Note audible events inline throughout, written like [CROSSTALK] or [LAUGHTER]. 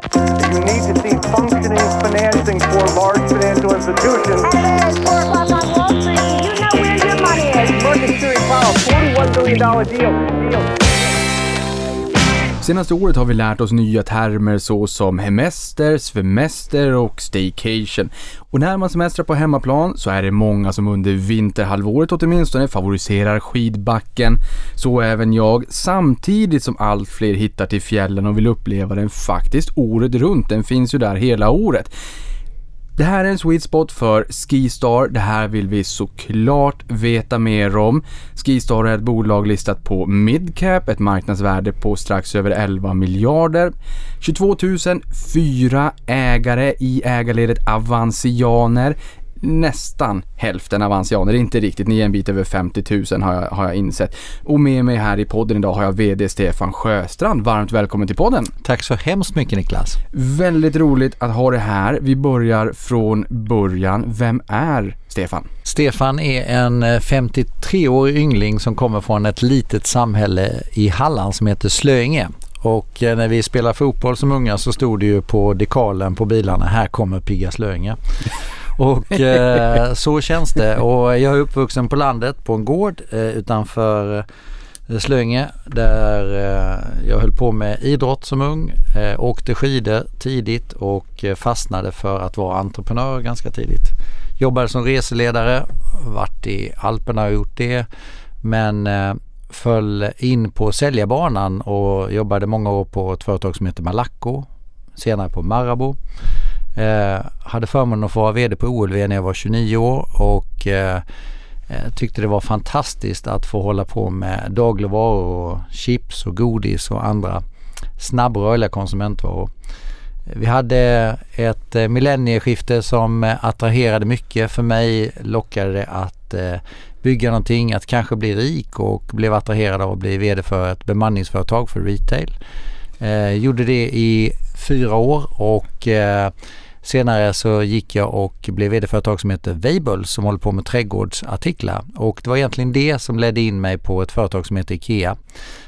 You need to see functioning financing for large financial institutions. It's 4 o'clock on Wall Street. You know where your money is? Market Security Powell, $41 billion deal. deal. Senaste året har vi lärt oss nya termer såsom hemester, svemester och staycation. Och när man semestrar på hemmaplan så är det många som under vinterhalvåret åtminstone favoriserar skidbacken. Så även jag, samtidigt som allt fler hittar till fjällen och vill uppleva den faktiskt året runt. Den finns ju där hela året. Det här är en sweet spot för Skistar. Det här vill vi såklart veta mer om. Skistar är ett bolag listat på Midcap, ett marknadsvärde på strax över 11 miljarder. 22 004 ägare i ägarledet Avancianer nästan hälften avansianer, inte riktigt, ni är en bit över 50 000 har jag, har jag insett. Och med mig här i podden idag har jag VD Stefan Sjöstrand. Varmt välkommen till podden! Tack så hemskt mycket Niklas. Väldigt roligt att ha det här. Vi börjar från början. Vem är Stefan? Stefan är en 53-årig yngling som kommer från ett litet samhälle i Halland som heter Slöinge. Och eh, när vi spelade fotboll som unga så stod det ju på dekalen på bilarna, här kommer Pigga Slöinge. Och eh, så känns det. Och jag är uppvuxen på landet på en gård eh, utanför eh, Slöinge där eh, jag höll på med idrott som ung. Eh, åkte skidor tidigt och eh, fastnade för att vara entreprenör ganska tidigt. Jobbade som reseledare, varit i Alperna och gjort det. Men eh, föll in på säljarbanan och jobbade många år på ett företag som heter Malaco. Senare på Marabou. Eh, hade förmånen att få vara VD på OLV när jag var 29 år och eh, eh, tyckte det var fantastiskt att få hålla på med dagligvaror och chips och godis och andra snabbrörliga konsumentvaror. Vi hade ett eh, millennieskifte som attraherade mycket. För mig lockade det att eh, bygga någonting, att kanske bli rik och blev attraherad av att bli VD för ett bemanningsföretag för retail. Eh, gjorde det i fyra år och eh, senare så gick jag och blev VD för ett företag som heter Weibull som håller på med trädgårdsartiklar och det var egentligen det som ledde in mig på ett företag som heter IKEA.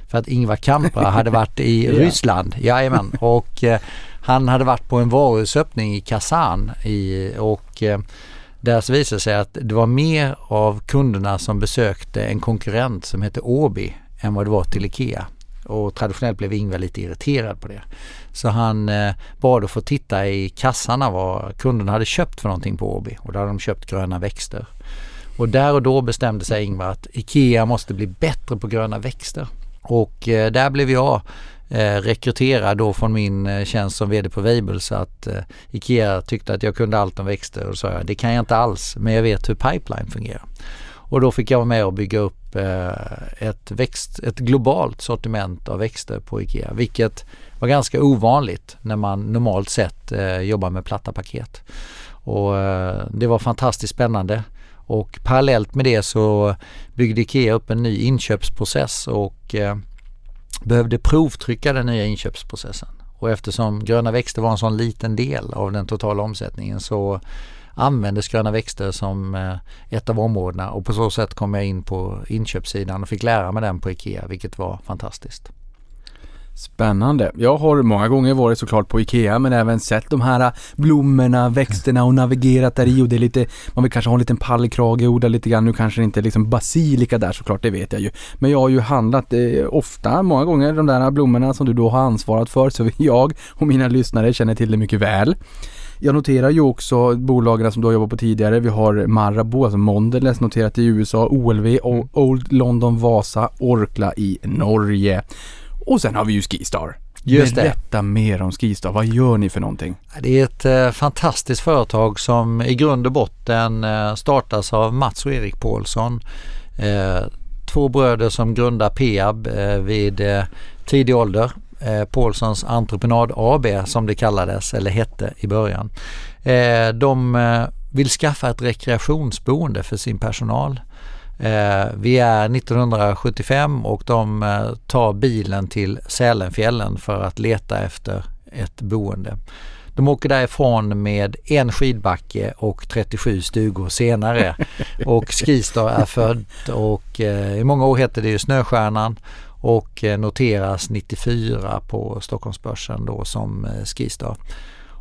För att Ingvar Kamprad hade [LAUGHS] varit i Ryssland, jajamän, och eh, han hade varit på en varuhusöppning i Kazan i, och eh, där så visade det sig att det var mer av kunderna som besökte en konkurrent som hette Åby än vad det var till IKEA. Och traditionellt blev Ingvar lite irriterad på det. Så han eh, bad att få titta i kassarna vad kunderna hade köpt för någonting på Åby och då hade de köpt gröna växter. Och där och då bestämde sig Ingvar att IKEA måste bli bättre på gröna växter. Och eh, där blev jag eh, rekryterad då från min eh, tjänst som VD på Weibull så att eh, IKEA tyckte att jag kunde allt om växter och sa jag det kan jag inte alls men jag vet hur pipeline fungerar. Och då fick jag vara med och bygga upp Typ, eh, ett, växt, ett globalt sortiment av växter på IKEA vilket var ganska ovanligt när man normalt sett eh, jobbar med platta paket. Och eh, det var fantastiskt spännande. Och parallellt med det så byggde IKEA upp en ny inköpsprocess och behövde provtrycka den nya inköpsprocessen. Och eftersom gröna växter var en sån liten del av den totala omsättningen så användes gröna växter som eh, ett av områdena och på så sätt kom jag in på inköpssidan och fick lära mig den på IKEA vilket var fantastiskt. Spännande. Jag har många gånger varit såklart på IKEA men även sett de här eh, blommorna, växterna och navigerat där i och det är lite, man vill kanske ha en liten pallkrage, och odla lite grann. Nu kanske det inte är liksom basilika där såklart, det vet jag ju. Men jag har ju handlat eh, ofta, många gånger, de där blommorna som du då har ansvarat för. Så [LAUGHS] jag och mina lyssnare känner till det mycket väl. Jag noterar ju också bolagen som du har jobbat på tidigare. Vi har Marabou, alltså Mondelez noterat i USA, OLV och Old London Vasa, Orkla i Norge. Och sen har vi ju Skistar. Just det. Berätta mer om Skistar. Vad gör ni för någonting? Det är ett eh, fantastiskt företag som i grund och botten eh, startas av Mats och Erik Paulsson. Eh, två bröder som grundar Peab vid tidig ålder. Eh, Paulssons Entreprenad AB som det kallades eller hette i början. Eh, de eh, vill skaffa ett rekreationsboende för sin personal. Vi är 1975 och de tar bilen till Sälenfjällen för att leta efter ett boende. De åker därifrån med en skidbacke och 37 stugor senare [LAUGHS] och Skistar är född och i många år hette det ju Snöstjärnan och eh, noteras 94 på Stockholmsbörsen då som eh, Skistar.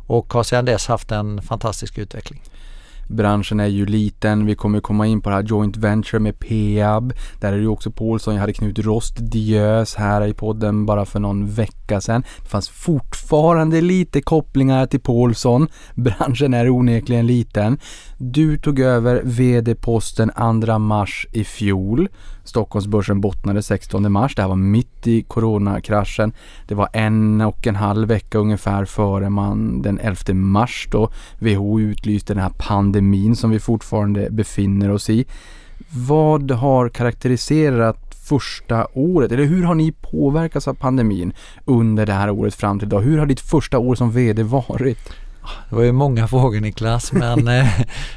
Och har sedan dess haft en fantastisk utveckling. Branschen är ju liten. Vi kommer komma in på det här joint venture med Peab. Där är det ju också Paulsson. Jag hade Knut Rost Diös här i podden bara för någon vecka sedan. Det fanns fortfarande lite kopplingar till Paulsson. Branschen är onekligen liten. Du tog över VD-posten 2 mars i fjol. Stockholmsbörsen bottnade 16 mars. Det här var mitt i coronakraschen. Det var en och en halv vecka ungefär före man den 11 mars då WHO utlyste den här pandemin som vi fortfarande befinner oss i. Vad har karaktäriserat första året? Eller hur har ni påverkats av pandemin under det här året fram till idag? Hur har ditt första år som VD varit? Det var ju många frågor Niklas men [LAUGHS] eh,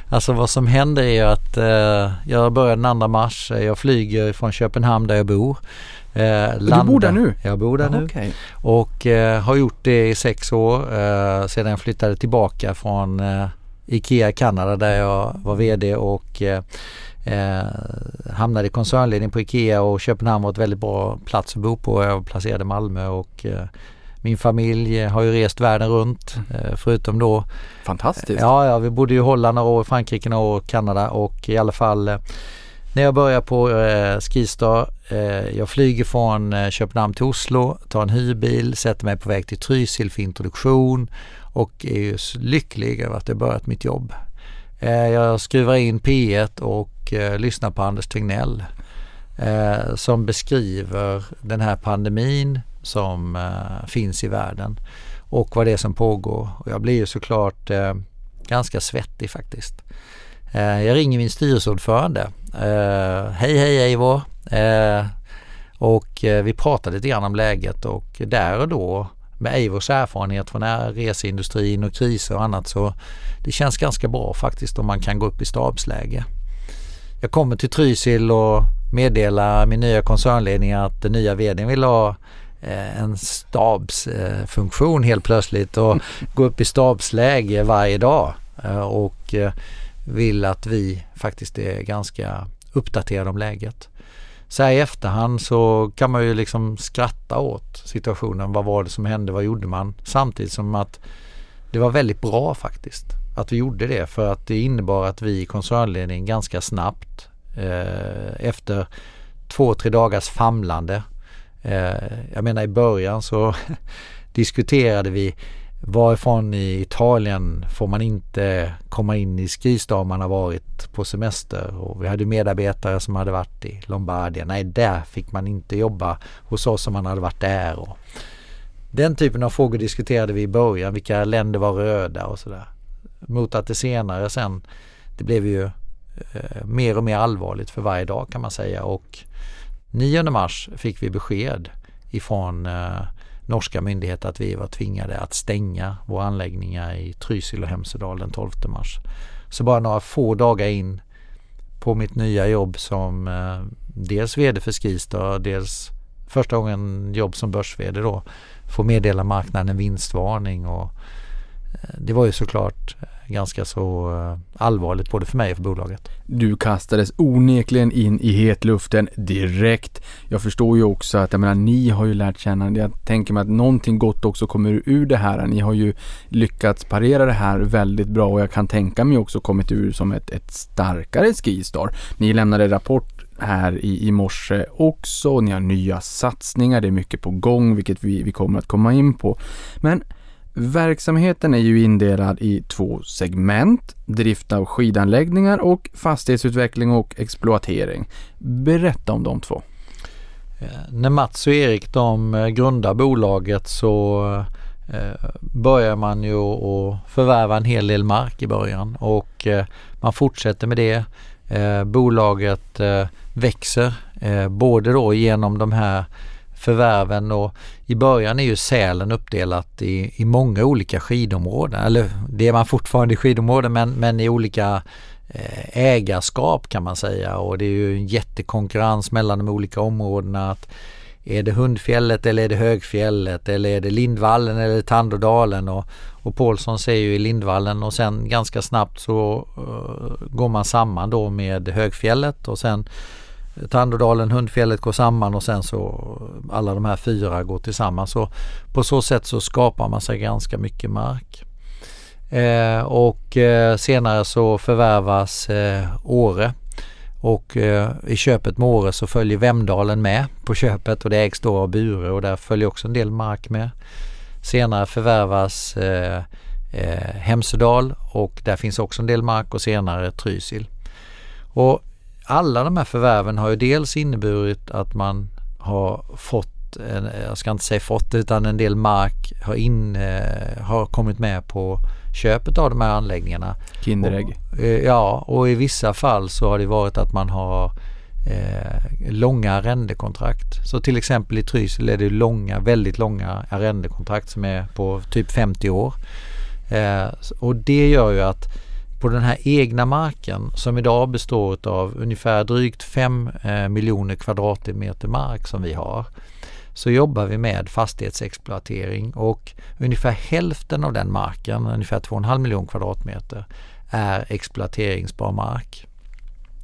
alltså vad som händer är att eh, jag börjar den 2 mars. Jag flyger från Köpenhamn där jag bor. Eh, du bor där nu? Jag bor där Ja, nu okej. och eh, har gjort det i sex år eh, sedan jag flyttade tillbaka från eh, IKEA Kanada där jag var VD och eh, eh, hamnade i koncernledning på IKEA och Köpenhamn var ett väldigt bra plats att bo på. Jag var placerad i Malmö och eh, min familj har ju rest världen runt eh, förutom då Fantastiskt. Ja, ja, vi bodde ju i Holland några år, Frankrike några år, Kanada och i alla fall eh, när jag börjar på eh, Skistar, eh, jag flyger från eh, Köpenhamn till Oslo, tar en hyrbil, sätter mig på väg till Trysil för introduktion och är ju lycklig över att jag börjat mitt jobb. Eh, jag skruvar in P1 och eh, lyssnar på Anders Tegnell eh, som beskriver den här pandemin som eh, finns i världen och vad det är som pågår. Och jag blir ju såklart eh, ganska svettig faktiskt. Eh, jag ringer min styrelseordförande. Eh, hej hej Eivor. Eh, och eh, vi pratade lite grann om läget och där och då med Eivors erfarenhet från reseindustrin och kriser och annat så det känns ganska bra faktiskt om man kan gå upp i stabsläge. Jag kommer till Trysil och meddelar min nya koncernledning att den nya vdn vill ha en stabsfunktion helt plötsligt och [LAUGHS] gå upp i stabsläge varje dag eh, och eh, vill att vi faktiskt är ganska uppdaterade om läget. Så här i efterhand så kan man ju liksom skratta åt situationen. Vad var det som hände? Vad gjorde man? Samtidigt som att det var väldigt bra faktiskt att vi gjorde det för att det innebar att vi i koncernledningen ganska snabbt eh, efter två, tre dagars famlande. Eh, jag menar i början så [LAUGHS] diskuterade vi varifrån i Italien får man inte komma in i Skistar om man har varit på semester och vi hade medarbetare som hade varit i Lombardien. Nej, där fick man inte jobba hos oss om man hade varit där. Och den typen av frågor diskuterade vi i början, vilka länder var röda och sådär. Mot att det senare sen, det blev ju eh, mer och mer allvarligt för varje dag kan man säga och 9 mars fick vi besked ifrån eh, norska myndigheter att vi var tvingade att stänga våra anläggningar i Trysil och Hemsedal den 12 mars. Så bara några få dagar in på mitt nya jobb som eh, dels VD för Skistar, dels första gången jobb som börs-VD då, får meddela marknaden en vinstvarning och eh, det var ju såklart ganska så eh, allvarligt både för mig och för bolaget. Du kastades onekligen in i hetluften direkt. Jag förstår ju också att, jag menar, ni har ju lärt känna, jag tänker mig att någonting gott också kommer ur det här. Ni har ju lyckats parera det här väldigt bra och jag kan tänka mig också kommit ur som ett, ett starkare Skistar. Ni lämnade rapport här i, i morse också. Ni har nya satsningar, det är mycket på gång, vilket vi, vi kommer att komma in på. Men Verksamheten är ju indelad i två segment, drift av skidanläggningar och fastighetsutveckling och exploatering. Berätta om de två. Eh, när Mats och Erik de eh, grundar bolaget så eh, börjar man ju att förvärva en hel del mark i början och man fortsätter med det. Bolaget växer både då genom de här förvärven och i början är ju Sälen uppdelat i, i många olika skidområden. Eller det är man fortfarande i skidområden men, men i olika eh, ägarskap kan man säga och det är ju en jättekonkurrens mellan de olika områdena. Att är det Hundfjället eller är det Högfjället eller är det Lindvallen eller Tandådalen och, och Paulsson ser ju i Lindvallen och sen ganska snabbt så uh, går man samman då med Högfjället och sen Tandådalen, Hundfjället går samman och sen så alla de här fyra går tillsammans. Så på så sätt så skapar man sig ganska mycket mark. Eh, och eh, senare så förvärvas eh, Åre och eh, i köpet med Åre så följer Vemdalen med på köpet och det ägs då av Bure och där följer också en del mark med. Senare förvärvas eh, eh, Hemsedal och där finns också en del mark och senare Trysil. Och alla de här förvärven har ju dels inneburit att man har fått, en, jag ska inte säga fått, utan en del mark har, in, har kommit med på köpet av de här anläggningarna. Kinderägg. Och, eh, ja, och i vissa fall så har det varit att man har eh, långa arrendekontrakt. Så till exempel i Trysil är det långa, väldigt långa arrendekontrakt som är på typ 50 år. Eh, och det gör ju att på den här egna marken som idag består av ungefär drygt 5 eh, miljoner kvadratmeter mark som vi har så jobbar vi med fastighetsexploatering och ungefär hälften av den marken, ungefär 2,5 miljoner kvadratmeter, är exploateringsbar mark.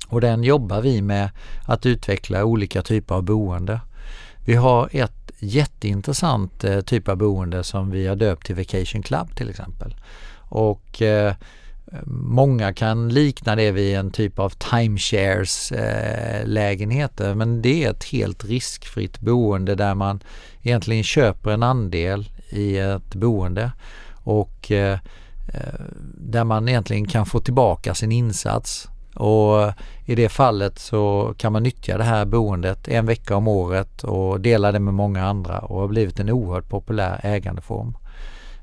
Och den jobbar vi med att utveckla olika typer av boende. Vi har ett jätteintressant eh, typ av boende som vi har döpt till Vacation Club till exempel. Och eh, Många kan likna det vid en typ av timeshares eh, lägenheter men det är ett helt riskfritt boende där man egentligen köper en andel i ett boende och eh, eh, där man egentligen kan få tillbaka sin insats. Och i det fallet så kan man nyttja det här boendet en vecka om året och dela det med många andra och har blivit en oerhört populär ägandeform.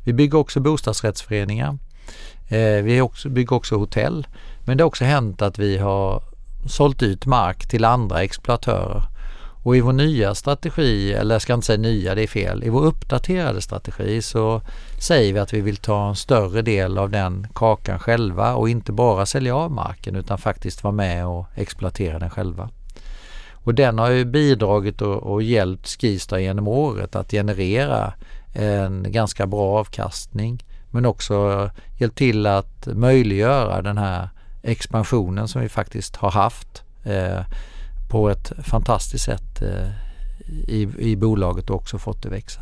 Vi bygger också bostadsrättsföreningar Eh, vi också, bygger också hotell. Men det har också hänt att vi har sålt ut mark till andra exploatörer. Och i vår nya strategi, eller jag ska inte säga nya, det är fel. I vår uppdaterade strategi så säger vi att vi vill ta en större del av den kakan själva och inte bara sälja av marken utan faktiskt vara med och exploatera den själva. Och den har ju bidragit och, och hjälpt Skistar genom året att generera en ganska bra avkastning men också hjälpt till att möjliggöra den här expansionen som vi faktiskt har haft eh, på ett fantastiskt sätt eh, i, i bolaget och också fått det växa.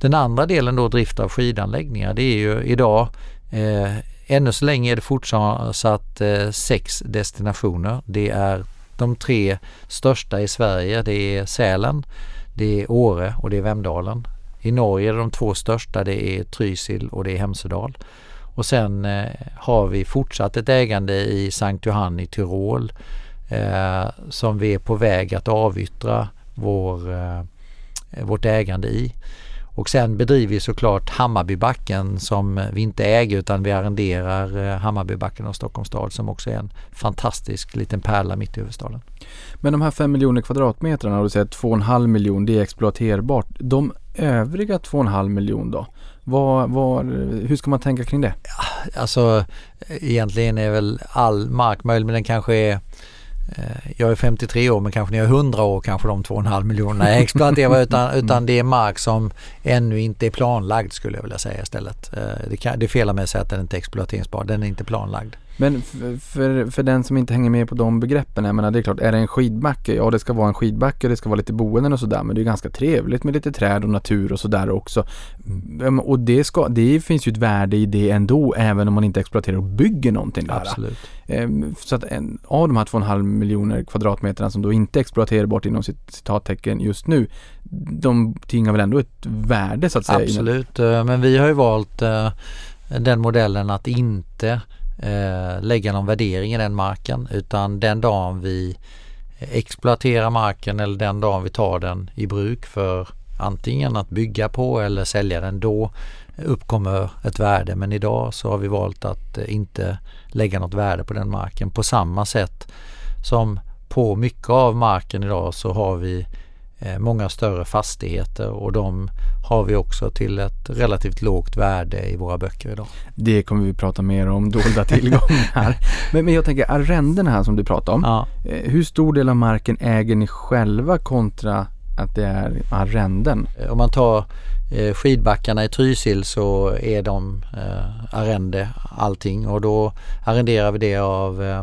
Den andra delen då drift av skidanläggningar det är ju idag eh, ännu så länge är det fortsatt eh, sex destinationer. Det är de tre största i Sverige. Det är Sälen, det är Åre och det är Vemdalen. I Norge är de två största det är Trysil och det är Hemsedal. Och sen eh, har vi fortsatt ett ägande i Sankt Johann i Tyrol eh, som vi är på väg att avyttra vår, eh, vårt ägande i. Och sen bedriver vi såklart Hammarbybacken som vi inte äger utan vi arrenderar eh, Hammarbybacken och Stockholms stad som också är en fantastisk liten pärla mitt i huvudstaden. Men de här 5 miljoner kvadratmetrarna och du säger 2,5 miljoner det är exploaterbart. De övriga 2,5 miljoner då? Var, var, hur ska man tänka kring det? Alltså egentligen är väl all mark möjlig men den kanske är Eh, jag är 53 år men kanske när jag är 100 år kanske de 2,5 miljonerna är exploaterade [LAUGHS] utan, utan det är mark som ännu inte är planlagd skulle jag vilja säga istället. Eh, det, kan, det är fel av mig att säga att den inte är exploateringsbar, den är inte planlagd. Men för, för den som inte hänger med på de begreppen, jag menar det är klart, är det en skidbacke? Ja det ska vara en skidbacke, det ska vara lite boenden och sådär men det är ganska trevligt med lite träd och natur och sådär också. Mm. Och det, ska, det finns ju ett värde i det ändå även om man inte exploaterar och bygger någonting där. Absolut. Ehm, så att en, av de här 2,5 miljoner kvadratmeterna som då inte är exploaterbart inom sitt citattecken just nu, de tingar väl ändå ett värde så att säga? Absolut, eh, men vi har ju valt eh, den modellen att inte eh, lägga någon värdering i den marken utan den dagen vi exploaterar marken eller den dagen vi tar den i bruk för antingen att bygga på eller sälja den då uppkommer ett värde. Men idag så har vi valt att inte lägga något värde på den marken. På samma sätt som på mycket av marken idag så har vi många större fastigheter och de har vi också till ett relativt lågt värde i våra böcker idag. Det kommer vi prata mer om, dolda tillgångar. [LAUGHS] men, men jag tänker arrenden här som du pratar om. Ja. Eh, hur stor del av marken äger ni själva kontra att det är arrenden? Eh, om man tar skidbackarna i Trysil så är de arrende allting och då arrenderar vi det av eh,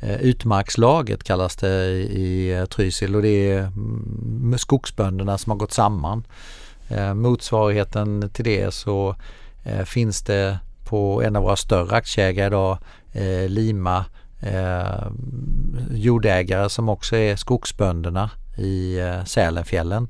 Eh, utmarkslaget kallas det i eh, Trysil och det är mm, skogsbönderna som har gått samman. Eh, motsvarigheten till det så finns det på en av våra större aktieägare idag, Lima, jordägare som också är skogsbönderna i Sälenfjällen.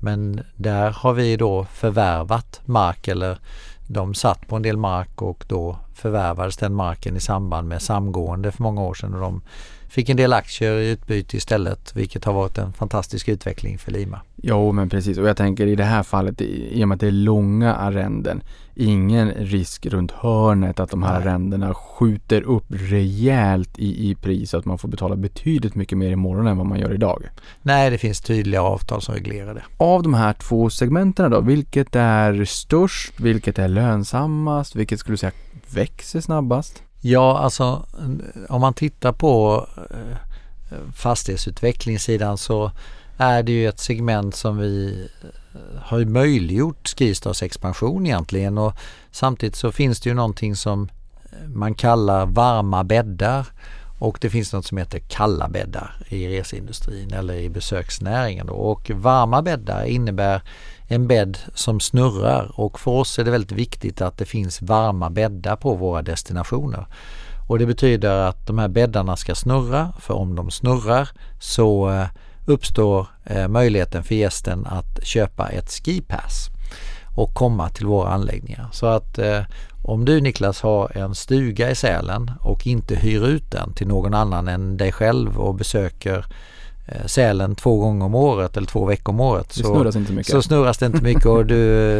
Men där har vi då förvärvat mark eller de satt på en del mark och då förvärvades den marken i samband med samgående för många år sedan och de fick en del aktier i utbyte istället vilket har varit en fantastisk utveckling för Lima. Jo, men precis. Och jag tänker i det här fallet, i och med att det är långa arrenden, ingen risk runt hörnet att de här Nej. arrendena skjuter upp rejält i, i pris, så att man får betala betydligt mycket mer imorgon än vad man gör idag. Nej, det finns tydliga avtal som reglerar det. Av de här två segmenten då, vilket är störst, vilket är lönsammast, vilket skulle du säga växer snabbast? Ja, alltså om man tittar på eh, fastighetsutvecklingssidan så är det ju ett segment som vi eh, har möjliggjort Skistars expansion egentligen och samtidigt så finns det ju någonting som eh, man kallar varma bäddar och det finns något som heter kalla bäddar i reseindustrin eller i besöksnäringen. Då. Och varma bäddar innebär en bädd som snurrar och för oss är det väldigt viktigt att det finns varma bäddar på våra destinationer. Och det betyder att de här bäddarna ska snurra för om de snurrar så eh, uppstår eh, möjligheten för gästen att köpa ett skipass och komma till våra anläggningar. Så att eh, om du Niklas har en stuga i Sälen och inte hyr ut den till någon annan än dig själv och besöker eh, Sälen två gånger om året eller två veckor om året Det snurras inte mycket. så snurras det inte mycket och du,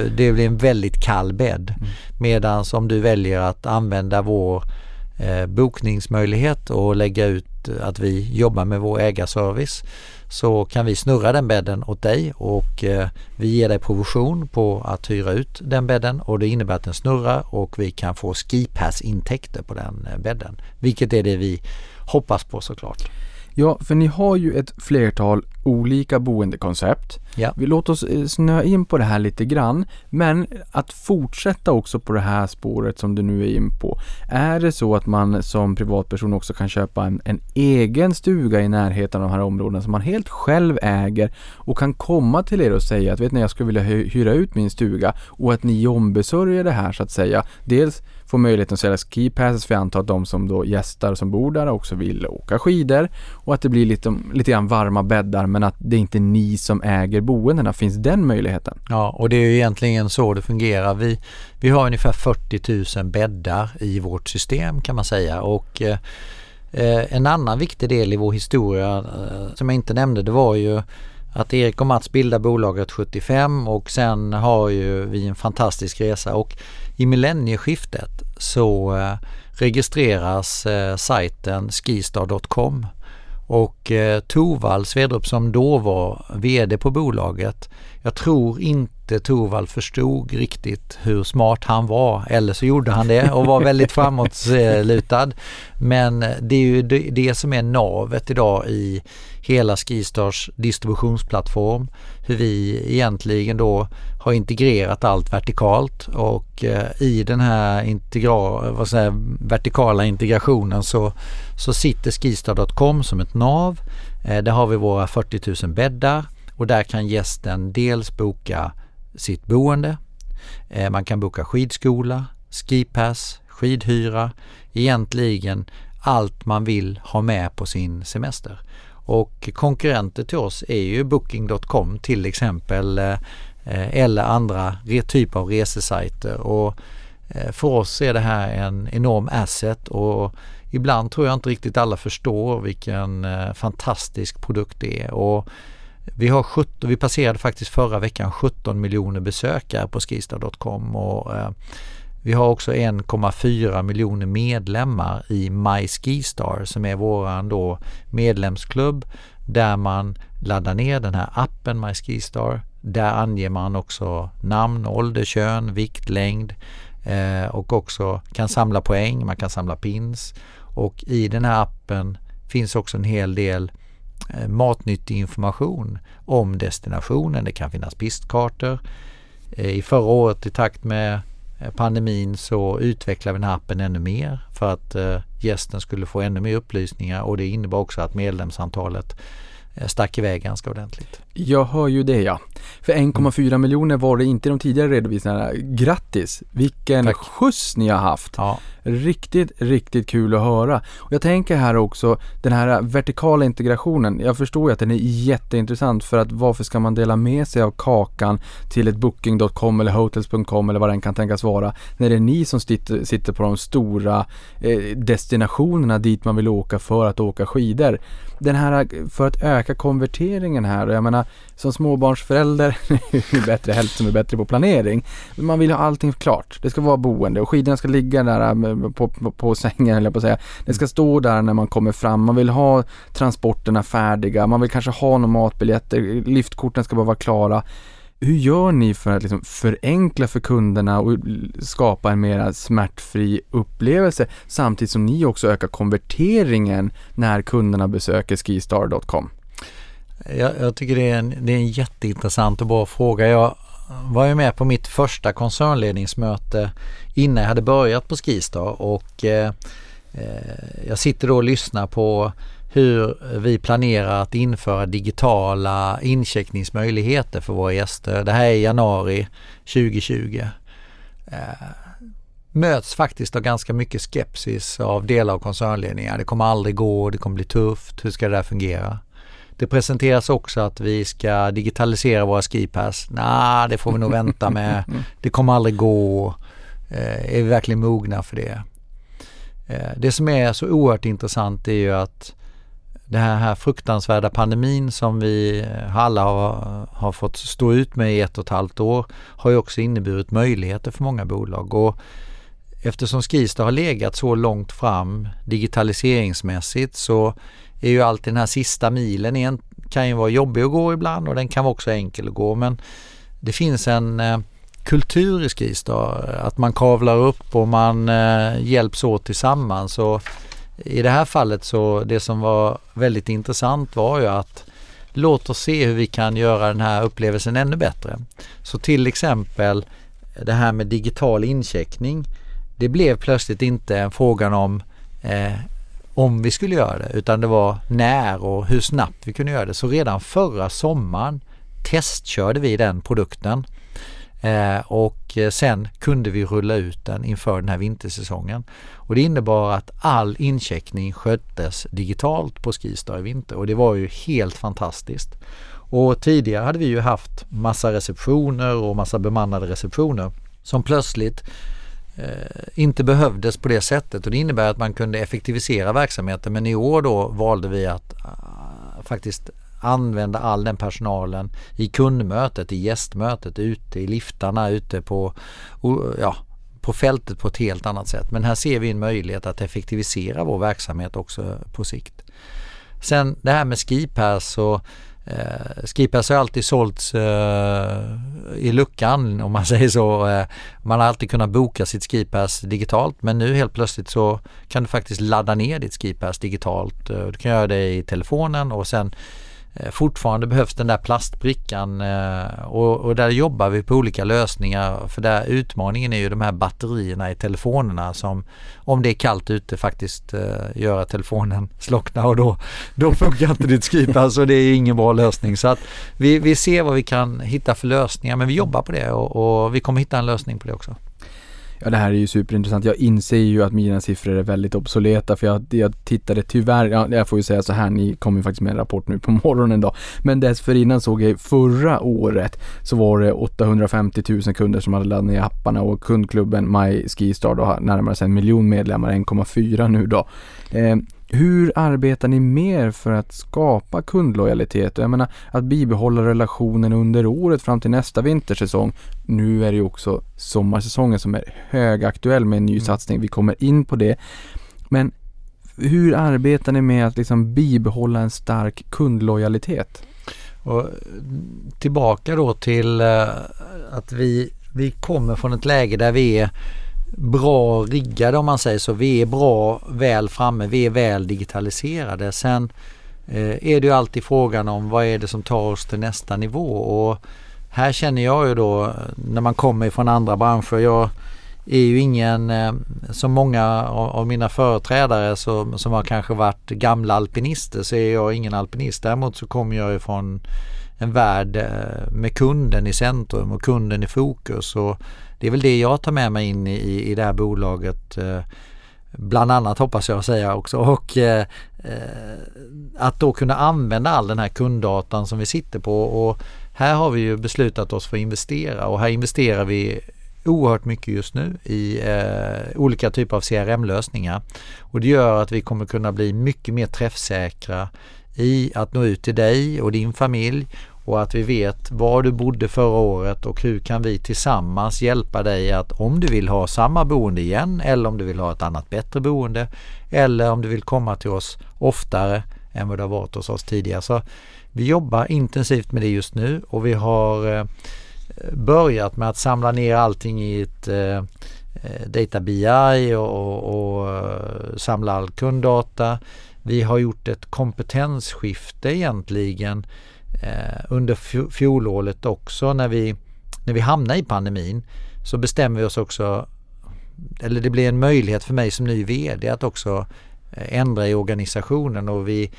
[LAUGHS] det blir en väldigt kall bädd. Mm. Medan om du väljer att använda vår eh, bokningsmöjlighet och lägga ut att vi jobbar med vår ägarservice så kan vi snurra den bädden åt dig och eh, vi ger dig provision på att hyra ut den bädden och det innebär att den snurrar och vi kan få skipass-intäkter på den eh, bädden. Vilket är det vi hoppas på såklart. Ja, för ni har ju ett flertal olika boendekoncept. Ja. Vi låter oss eh, snöa in på det här lite grann, men att fortsätta också på det här spåret som du nu är in på. Är det så att man som privatperson också kan köpa en, en egen stuga i närheten av de här områdena som man helt själv äger och kan komma till er och säga att vet ni, jag skulle vilja hy- hyra ut min stuga och att ni ombesörjer det här så att säga. Dels får möjligheten att sälja ski passes för jag antar att de som då gästar som bor där också vill åka skidor och att det blir lite, lite grann varma bäddar men att det är inte ni som äger boendena. Finns den möjligheten? Ja, och det är ju egentligen så det fungerar. Vi, vi har ungefär 40 000 bäddar i vårt system kan man säga och eh, en annan viktig del i vår historia eh, som jag inte nämnde det var ju att Erik och Mats bildade bolaget 75 och sen har ju vi en fantastisk resa och i millennieskiftet så eh, registreras eh, sajten skistar.com och eh, Torvald Svedrup som då var VD på bolaget, jag tror inte Torvald förstod riktigt hur smart han var eller så gjorde han det och var väldigt [LAUGHS] framåtlutad. Men det är ju det, det som är navet idag i hela Skistars distributionsplattform. Hur vi egentligen då har integrerat allt vertikalt och eh, i den här integra, vad säger, vertikala integrationen så, så sitter skistar.com som ett nav. Eh, där har vi våra 40 000 bäddar och där kan gästen dels boka sitt boende, eh, man kan boka skidskola, skipass, skidhyra, egentligen allt man vill ha med på sin semester. Och konkurrenter till oss är ju Booking.com till exempel eh, Eh, eller andra typer av resesajter. Och eh, för oss är det här en enorm asset och ibland tror jag inte riktigt alla förstår vilken eh, fantastisk produkt det är. Och vi, har 17, vi passerade faktiskt förra veckan 17 miljoner besökare på skistar.com och vi har också 1,4 miljoner medlemmar i My Skistar som är våran då medlemsklubb där man laddar ner den här appen My Skistar. Där anger man också namn, ålder, kön, vikt, längd eh, och också kan samla poäng, man kan samla pins och i den här appen finns också en hel del eh, matnyttig information om destinationen. Det kan finnas pistkartor. Eh, I förra året i takt med pandemin så utvecklade vi den här appen ännu mer för att gästen skulle få ännu mer upplysningar och det innebar också att medlemsantalet stack iväg ganska ordentligt. Jag hör ju det ja. För 1,4 miljoner var det inte i de tidigare redovisningarna. Grattis! Vilken Tack. skjuts ni har haft! Ja, Riktigt, riktigt kul att höra. Och jag tänker här också, den här vertikala integrationen. Jag förstår ju att den är jätteintressant för att varför ska man dela med sig av kakan till ett booking.com eller hotels.com eller vad den kan tänkas vara. När det är ni som sitter, sitter på de stora eh, destinationerna dit man vill åka för att åka skidor. Den här, för att öka konverteringen här, och jag menar som småbarnsförälder, [LAUGHS] det är bättre hälft som är bättre på planering. Men man vill ha allting klart. Det ska vara boende och skidorna ska ligga där äh, på, på, på sängen eller på att säga. Det ska stå där när man kommer fram. Man vill ha transporterna färdiga. Man vill kanske ha några matbiljetter. Liftkorten ska bara vara klara. Hur gör ni för att liksom förenkla för kunderna och skapa en mer smärtfri upplevelse samtidigt som ni också ökar konverteringen när kunderna besöker skistar.com? Jag, jag tycker det är, en, det är en jätteintressant och bra fråga. Jag var ju med på mitt första koncernledningsmöte innan jag hade börjat på Skistar och eh, eh jag sitter då och lyssnar på hur vi planerar att införa digitala incheckningsmöjligheter för våra gäster. Det här är januari 2020. Eh, möts faktiskt av ganska mycket skepsis av delar av koncernledningar. Det kommer aldrig gå, det kommer bli tufft, hur ska det där fungera? Det presenteras också att vi ska digitalisera våra skipass. Nej, det får vi nog vänta med. [LAUGHS] Det kommer aldrig gå. Eh, är vi verkligen mogna för det? Eh, det som är så oerhört intressant är ju att den här, här fruktansvärda pandemin som vi alla har, har fått stå ut med i ett och ett halvt år har ju också inneburit möjligheter för många bolag. Och eftersom Skistar har legat så långt fram digitaliseringsmässigt så är ju alltid den här sista milen en, kan ju vara jobbig att gå ibland och den kan vara också enkel att gå men det finns en eh, kultur i Skistar att man kavlar upp och man eh, hjälps åt tillsammans och i det här fallet så det som var väldigt intressant var ju att låt oss se hur vi kan göra den här upplevelsen ännu bättre. Så till exempel det här med digital incheckning det blev plötsligt inte en frågan om eh, om vi skulle göra det utan det var när och hur snabbt vi kunde göra det. Så redan förra sommaren testkörde vi den produkten eh, och eh, sen kunde vi rulla ut den inför den här vintersäsongen. Och det innebar att all incheckning sköttes digitalt på Skistar i vinter och det var ju helt fantastiskt. Och tidigare hade vi ju haft massa receptioner och massa bemannade receptioner som plötsligt Eh, inte behövdes på det sättet och det innebär att man kunde effektivisera verksamheten men i år då valde vi att ah, faktiskt använda all den personalen i kundmötet, i gästmötet, ute i liftarna, ute på, ja, på fältet på ett helt annat sätt. Men här ser vi en möjlighet att effektivisera vår verksamhet också på sikt. Sen det här med skipass och Eh, Skipass har alltid sålts eh, i luckan om man [LAUGHS] säger så. Eh, man har alltid kunnat boka sitt skipass digitalt men nu helt plötsligt så kan du faktiskt ladda ner ditt skipass digitalt. Eh, du kan göra det i telefonen och sen fortfarande behövs den där plastbrickan eh, och, och där jobbar vi på olika lösningar för där utmaningen är ju de här batterierna i telefonerna som om det är kallt ute faktiskt eh, gör att telefonen [LAUGHS] slocknar och då, då funkar inte ditt skipass [LAUGHS] och det är ingen bra lösning. Så att vi, vi ser vad vi kan hitta för lösningar men vi jobbar på det och, och vi kommer hitta en lösning på det också. Ja det här är ju superintressant. Jag inser ju att mina siffror är väldigt obsoleta för jag, jag tittade tyvärr, ja, jag får ju säga så här, ni kom ju faktiskt med en rapport nu på [LAUGHS] morgonen då. Men dessförinnan såg jag förra året så var det 850 000 kunder som hade laddat ner apparna och kundklubben My Skistar då har närmare sig en miljon medlemmar, 1,4 nu då. Eh, hur arbetar ni mer för att skapa kundlojalitet? Jag menar att bibehålla relationen under året fram till nästa vintersäsong. Nu är det ju också sommarsäsongen som är högaktuell med en ny Mm. satsning. Vi kommer in på det. Men hur arbetar ni med att liksom bibehålla en stark kundlojalitet? Och tillbaka då till eh, att vi, vi kommer från ett läge där vi är bra riggade om man säger så. Vi är bra väl framme, vi är väl digitaliserade. Sen eh, är det ju alltid frågan om vad är det som tar oss till nästa nivå och här känner jag ju då när man kommer från andra branscher. Jag är ju ingen, eh, som många av, mina företrädare som, som har kanske varit gamla alpinister så är jag ingen alpinist. Däremot så kommer jag ifrån en värld eh, med kunden i centrum och kunden i fokus. Och det är väl det jag tar med mig in i, i det här bolaget. Eh, bland annat hoppas jag säga också. Och eh, eh, att då kunna använda all den här kunddatan som vi sitter på. Och här har vi ju beslutat oss för att investera och här investerar vi oerhört mycket just nu i eh, olika typer av CRM-lösningar. Och det gör att vi kommer kunna bli mycket mer träffsäkra i att nå ut till dig och din familj och att vi vet var du bodde förra året och hur kan vi tillsammans hjälpa dig att om du vill ha samma boende igen eller om du vill ha ett annat bättre boende eller om du vill komma till oss oftare än vad du har varit hos oss tidigare. Så vi jobbar intensivt med det just nu och vi har eh, börjat med att samla ner allting i ett eh, eh, Data BI och, och, och samla all kunddata. Vi har gjort ett kompetensskifte egentligen eh, under fjolåret också när vi, när vi hamnade i pandemin så bestämmer vi oss också, eller det blir en möjlighet för mig som ny VD att också eh, ändra i organisationen och vi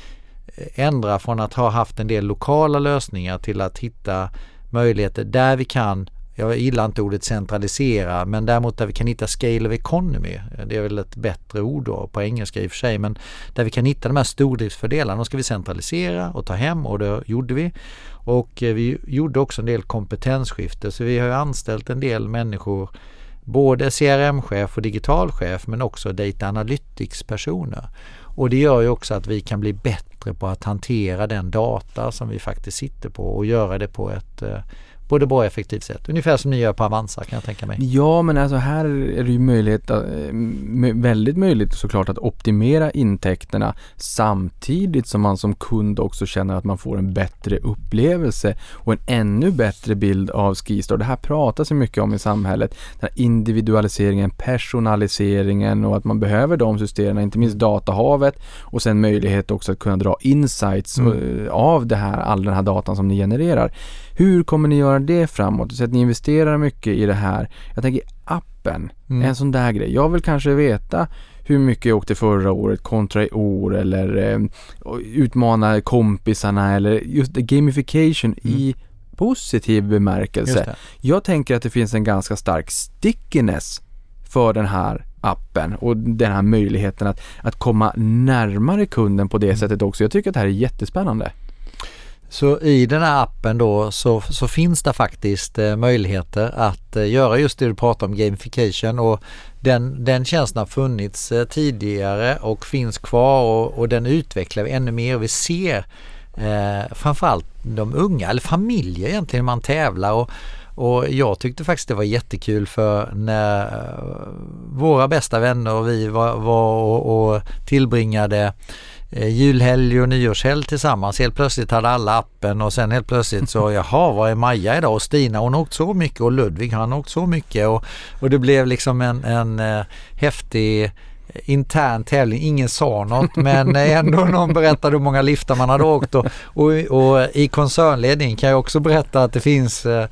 eh, ändrar från att ha haft en del lokala lösningar till att hitta möjligheter där vi kan jag gillar inte ordet centralisera men däremot där vi kan hitta scale of economy. Det är väl ett bättre ord då på engelska i och för sig men där vi kan hitta de här stordriftsfördelarna. Då ska vi centralisera och ta hem och det gjorde vi. Och eh, vi gjorde också en del kompetensskifte så vi har anställt en del människor både CRM-chef och digitalchef men också data analytics-personer. Och det gör ju också att vi kan bli bättre på att hantera den data som vi faktiskt sitter på och göra det på ett eh, eh, både bra och effektivt sätt. Ungefär som ni gör på Avanza kan jag tänka mig. Ja, men alltså här är det ju möjlighet, att, eh, väldigt möjligt såklart att optimera intäkterna samtidigt som man som kund också känner att man får en bättre upplevelse och en ännu bättre bild av Skistar. Det här pratas ju mycket om i samhället. Den här individualiseringen, personaliseringen och att man behöver de systemen, inte minst datahavet och sen möjlighet också att kunna dra insights mm. Eh, av det här, all den här datan som ni genererar. Hur kommer ni göra det framåt? Så att ni investerar mycket i det här. Jag tänker appen, mm. en sån där grej. Jag vill kanske veta hur mycket jag åkte förra året kontra i år eller eh, utmana kompisarna eller just gamification mm. i positiv bemärkelse. Jag tänker att det finns en ganska stark stickiness för den här appen och den här möjligheten att, att komma närmare kunden på det mm. sättet också. Jag tycker att det här är jättespännande. Så i den här appen då så, så finns det faktiskt eh, möjligheter att eh, göra just det du pratar om, gamification och den, den tjänsten har funnits eh, tidigare och finns kvar och, och den utvecklar vi ännu mer. Vi ser eh, framförallt de unga, eller familjer egentligen, man tävlar och, och jag tyckte faktiskt det var jättekul för när eh, våra bästa vänner och vi var, var och, och tillbringade julhelg och nyårshelg tillsammans. Helt plötsligt hade alla appen och sen helt plötsligt så [LAUGHS] jaha vad är Maja idag och Stina hon har åkt så mycket och Ludvig han har åkt så mycket och, och det blev liksom en, en uh, häftig intern tävling. Ingen sa något [LAUGHS] men ändå någon berättade hur många liftar man hade åkt och, och, och i koncernledningen kan jag också berätta att det finns uh,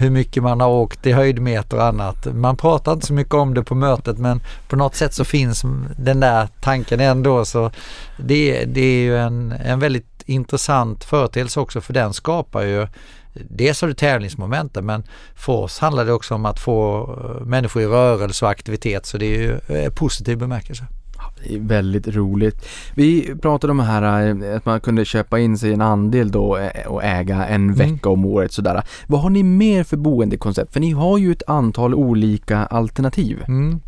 hur mycket man har åkt i höjdmeter och annat. Man pratar inte så mycket om det på mötet men på något sätt så finns den där tanken ändå så det, det är ju en, en väldigt intressant företeelse också för den skapar ju Dels har du tävlingsmomenten men för oss handlar det också om att få eh, människor i rörelse och aktivitet så det är ju eh, positiv bemärkelse. Väldigt roligt. Vi pratade om det här eh, att man kunde köpa in sig en andel då eh, och äga en mm. vecka om året sådär. Vad har ni mer för boendekoncept? För ni har ju ett antal olika alternativ. Mm.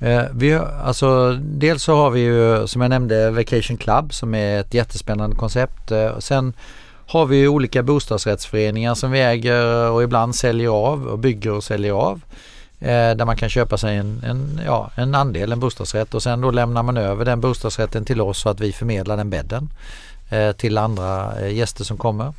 Eh, vi, alltså, dels så har vi ju som jag nämnde Vacation Club som är ett jättespännande koncept. Eh, sen har vi olika bostadsrättsföreningar som vi äger och ibland säljer av och bygger och säljer av. Eh, där man kan köpa sig en, en, ja, en andel, en bostadsrätt och sen då lämnar man över den bostadsrätten till oss så att vi förmedlar den bädden eh, till andra eh, gäster som kommer.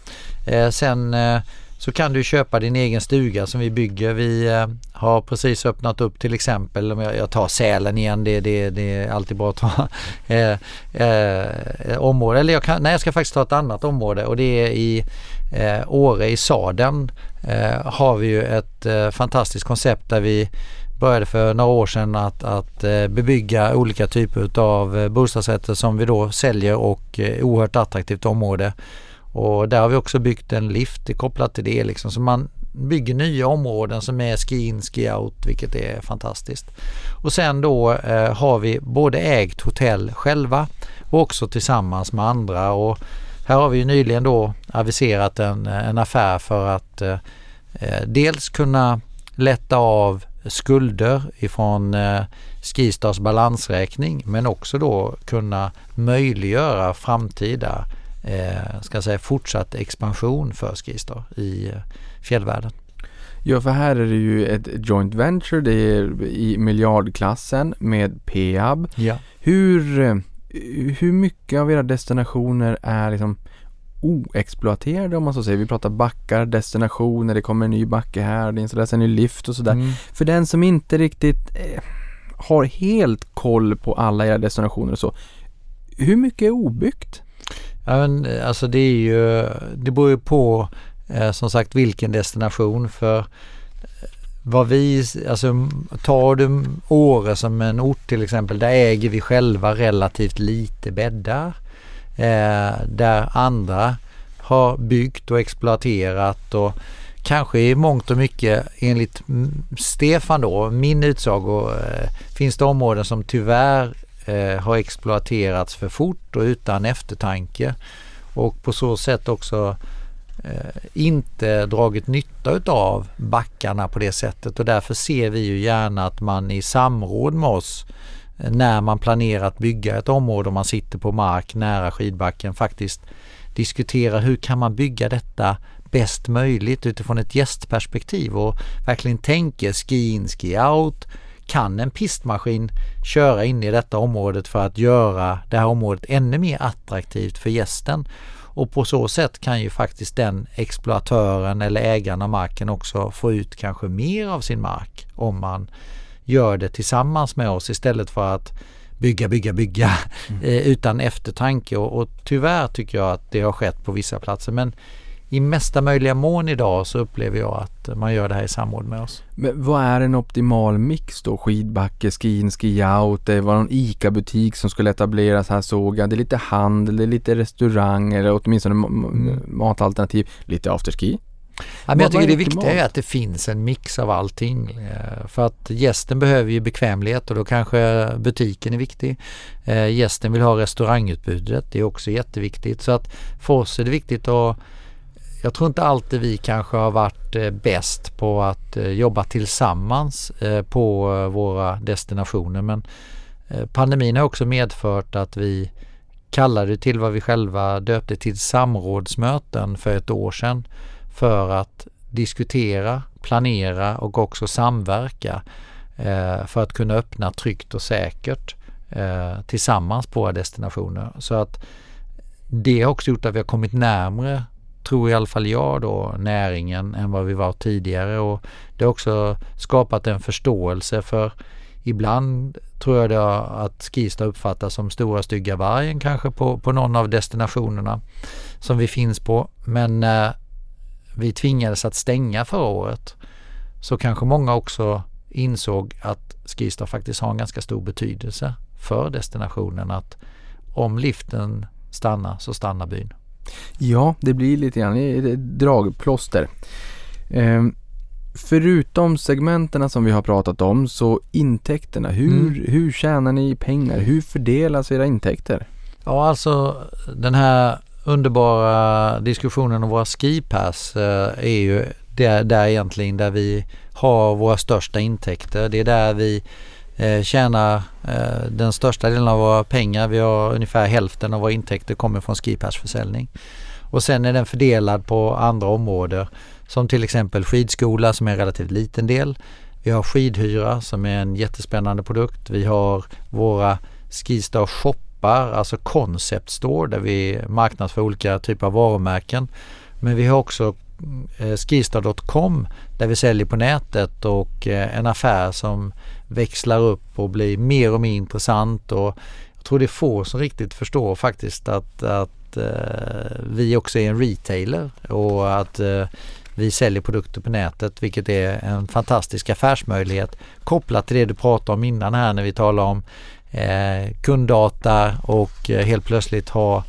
Eh, sen eh, så kan du köpa din egen stuga som vi bygger. Vi eh, har precis öppnat upp till exempel, om jag, tar Sälen igen, det, det, det är alltid bra att ta [LAUGHS] eh, eh, område. Eller jag kan, nej, jag ska faktiskt ta ett annat område och det är i eh, Åre i Saden eh, har vi ju ett eh, fantastiskt koncept där vi började för några år sedan att, att eh, bebygga olika typer av eh, bostadsrätter som vi då säljer och eh, oerhört attraktivt område. Och där har vi också byggt en lift kopplat till det liksom. Så man bygger nya områden som är ski in, ski out, vilket är fantastiskt. Och sen då eh, har vi både ägt hotell själva och också tillsammans med andra. Och här har vi ju nyligen då aviserat en, en affär för att eh, dels kunna lätta av skulder ifrån eh, Skistars balansräkning men också då kunna möjliggöra framtida eh, ska säga, fortsatt expansion för Skistar i eh, fjällvärlden. Ja, för här är det ju ett joint venture, det är i miljardklassen med Peab. Ja. Hur, eh, hur mycket av era destinationer är liksom oexploaterade om man så säger. Vi pratar backar, destinationer, det kommer en ny backe här, det installeras en ny lift och sådär. Mm. För den som inte riktigt eh, har helt koll på alla era destinationer och så. Hur mycket är obyggt? Ja, men, eh, alltså det är ju, det beror ju på eh, som sagt vilken destination för vad vi, alltså tar du Åre som en ort till exempel, där äger vi själva relativt lite bäddar. Eh, där andra har byggt och exploaterat och kanske i mångt och mycket enligt Stefan då, min utsago, eh, finns det områden som tyvärr eh, har exploaterats för fort och utan eftertanke och på så sätt också eh, Eh, inte dragit nytta utav backarna på det sättet och därför ser vi ju gärna att man i samråd med oss eh, när man planerar att bygga ett område och man sitter på mark nära skidbacken faktiskt diskuterar hur kan man bygga detta bäst möjligt utifrån ett gästperspektiv och verkligen tänker ski in, ski out. Kan en pistmaskin köra in i detta området för att göra det här området ännu mer attraktivt för gästen? Och på så sätt kan ju faktiskt den exploatören eller ägaren av marken också få ut kanske mer av sin mark om man gör det tillsammans med oss istället för att bygga, bygga, bygga mm. eh, utan eftertanke och, och tyvärr tycker jag att det har skett på vissa platser men i mesta möjliga mån idag så upplever jag att man gör det här i samråd med oss. Men vad är en optimal mix då? Skidbacke, ski in, ski out, det var någon ICA-butik som skulle etableras här såg jag. Det är lite handel, det är lite restaurang eller åtminstone mm. matalternativ, lite afterski. Ja, men jag tycker det viktiga är att det finns en mix av allting. Eh, för att gästen behöver ju bekvämlighet och då kanske butiken är viktig. Eh, gästen vill ha restaurangutbudet, det är också jätteviktigt. Så att för oss är det viktigt att jag tror inte alltid vi kanske har varit eh, bäst på att eh, jobba tillsammans eh, på våra destinationer men pandemin har också medfört att vi kallade till vad vi själva döpte till samrådsmöten för ett år sedan för att diskutera, planera och också samverka för att kunna öppna tryggt och säkert tillsammans på våra destinationer. Så att det har också gjort att vi har kommit närmre, tror i alla fall jag då, näringen än vad vi var tidigare och det har också skapat en förståelse för Ibland tror jag det att Skistar uppfattas som stora stygga vargen kanske på, på någon av destinationerna som vi finns på. Men eh, vi tvingades att stänga förra året så kanske många också insåg att Skistar faktiskt har en ganska stor betydelse för destinationen. Att om liften stannar så stannar byn. Ja, det blir lite grann dragplåster. Ehm, förutom segmenterna som vi har pratat om så intäkterna, hur, mm. hur tjänar ni pengar? Hur fördelas era intäkter? Ja, alltså den här underbara diskussionen om våra skipass eh, är ju där, där egentligen där vi har våra största intäkter. Det är där vi eh, tjänar eh, den största delen av våra pengar. Vi har ungefär hälften av våra intäkter kommer från skipassförsäljning. Och sen är den fördelad på andra områden som till exempel skidskola som är en relativt liten del. Vi har skidhyra som är en jättespännande produkt. Vi har våra Skistar shoppar, alltså concept store där vi marknadsför olika typer av varumärken. Men vi har också eh, skistar.com där vi säljer på nätet och eh, en affär som växlar upp och blir mer och mer intressant och jag tror det är få som riktigt förstår faktiskt att, att eh, vi också är en retailer och att eh, vi säljer produkter på nätet vilket är en fantastisk affärsmöjlighet kopplat till det du pratade om innan här när vi talar om eh, kunddata och eh, helt plötsligt ha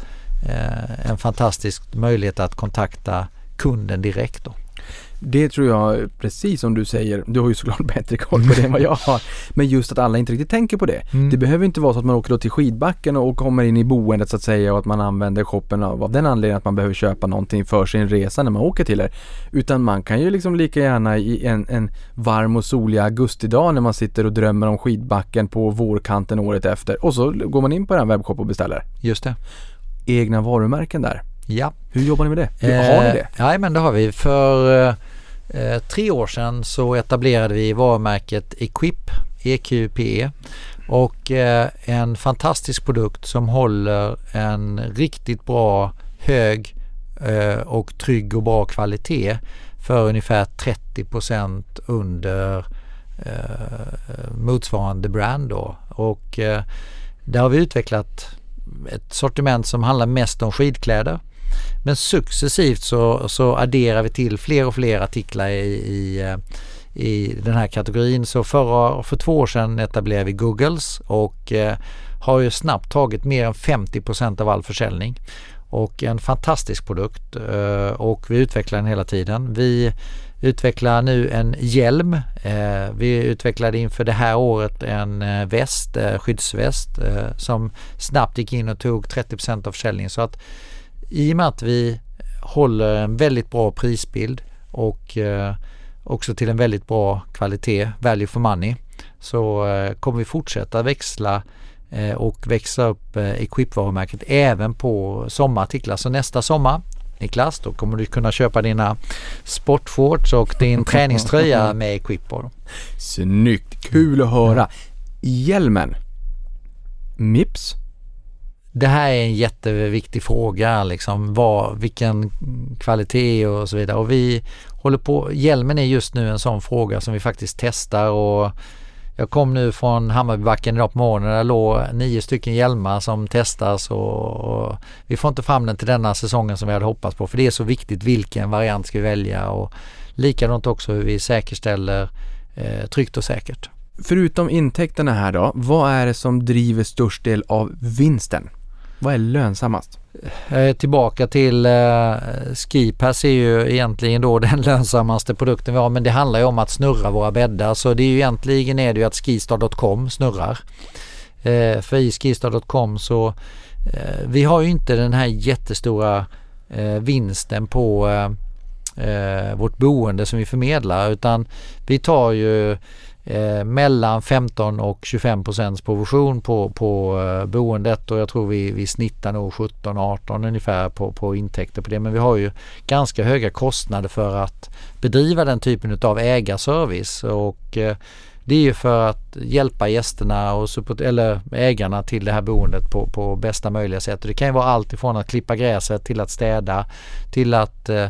eh, en fantastisk möjlighet att kontakta kunden direkt. Då. Det tror jag, precis som du säger, du har ju såklart [LAUGHS] bättre koll på det än vad jag har. Men just att alla inte riktigt tänker på det. Mm. Det behöver inte vara så att man åker då till skidbacken och kommer in i boendet så att säga och att man använder shoppen av, av den anledningen att man behöver köpa någonting för sin resa när man åker till det. Utan man kan ju liksom lika gärna i en, en varm och solig augustidag när man sitter och drömmer om skidbacken på vårkanten året efter och så går man in på den webbshop och beställer. Just det. Egna varumärken där. Ja. Hur jobbar ni med det? Har ni det? Ja, men det har vi. För eh, tre år sedan så etablerade vi varumärket Equip, EQPE. Och eh, en fantastisk produkt som håller en riktigt bra, hög eh, och trygg och bra kvalitet för ungefär 30% under eh, motsvarande brand då. Och eh, där har vi utvecklat ett sortiment som handlar mest om skidkläder. Men successivt så, så adderar vi till fler och fler artiklar i, i, eh, i den här kategorin. Så förra, för två år sedan etablerade vi Googles och eh, har ju snabbt tagit mer än 50% av all försäljning. Och en fantastisk produkt eh, och vi utvecklar den hela tiden. Vi utvecklar nu en hjälm. Eh, vi utvecklade inför det här året en eh, väst, eh, skyddsväst eh, som snabbt gick in och tog 30% av försäljningen. Så att i och med att vi håller en väldigt bra prisbild och eh, också till en väldigt bra kvalitet, value for money, så eh, kommer vi fortsätta växla eh, och växa upp eh, Equip-varumärket även på sommarartiklar. Så nästa sommar Niklas, då kommer du kunna köpa dina sportshorts och din [LAUGHS] träningströja med Equip på. Snyggt, kul att höra. Hjälmen. Mips? Det här är en jätteviktig fråga, liksom vad, vilken kvalitet och så vidare. Och vi håller på, hjälmen är just nu en sån fråga som vi faktiskt testar och jag kom nu från Hammarbybacken idag på morgonen där låg nio stycken hjälmar som testas och, och, vi får inte fram den till denna säsongen som vi hade hoppats på för det är så viktigt vilken variant ska vi välja och likadant också hur vi säkerställer eh, tryggt och säkert. Förutom intäkterna här då, vad är det som driver störst del av vinsten? Vad är lönsammast? Eh, tillbaka till eh, Skipass är ju egentligen då [LAUGHS] den lönsammaste produkten vi har men det handlar ju om att snurra våra bäddar så det är ju egentligen är det ju att skistar.com snurrar. Eh, för i skistar.com så eh, vi har ju inte den här jättestora eh, vinsten på eh, eh, vårt boende som vi förmedlar utan vi tar ju eh, mellan 15 och 25 procents provision på, på eh, boendet och jag tror vi, vi snittar nog 17-18 ungefär på, på intäkter på det. Men vi har ju ganska höga kostnader för att bedriva den typen av ägarservice och eh, det är ju för att hjälpa gästerna och support, eller ägarna till det här boendet på, på bästa möjliga sätt. Och det kan ju vara allt ifrån att klippa gräset till att städa till att eh,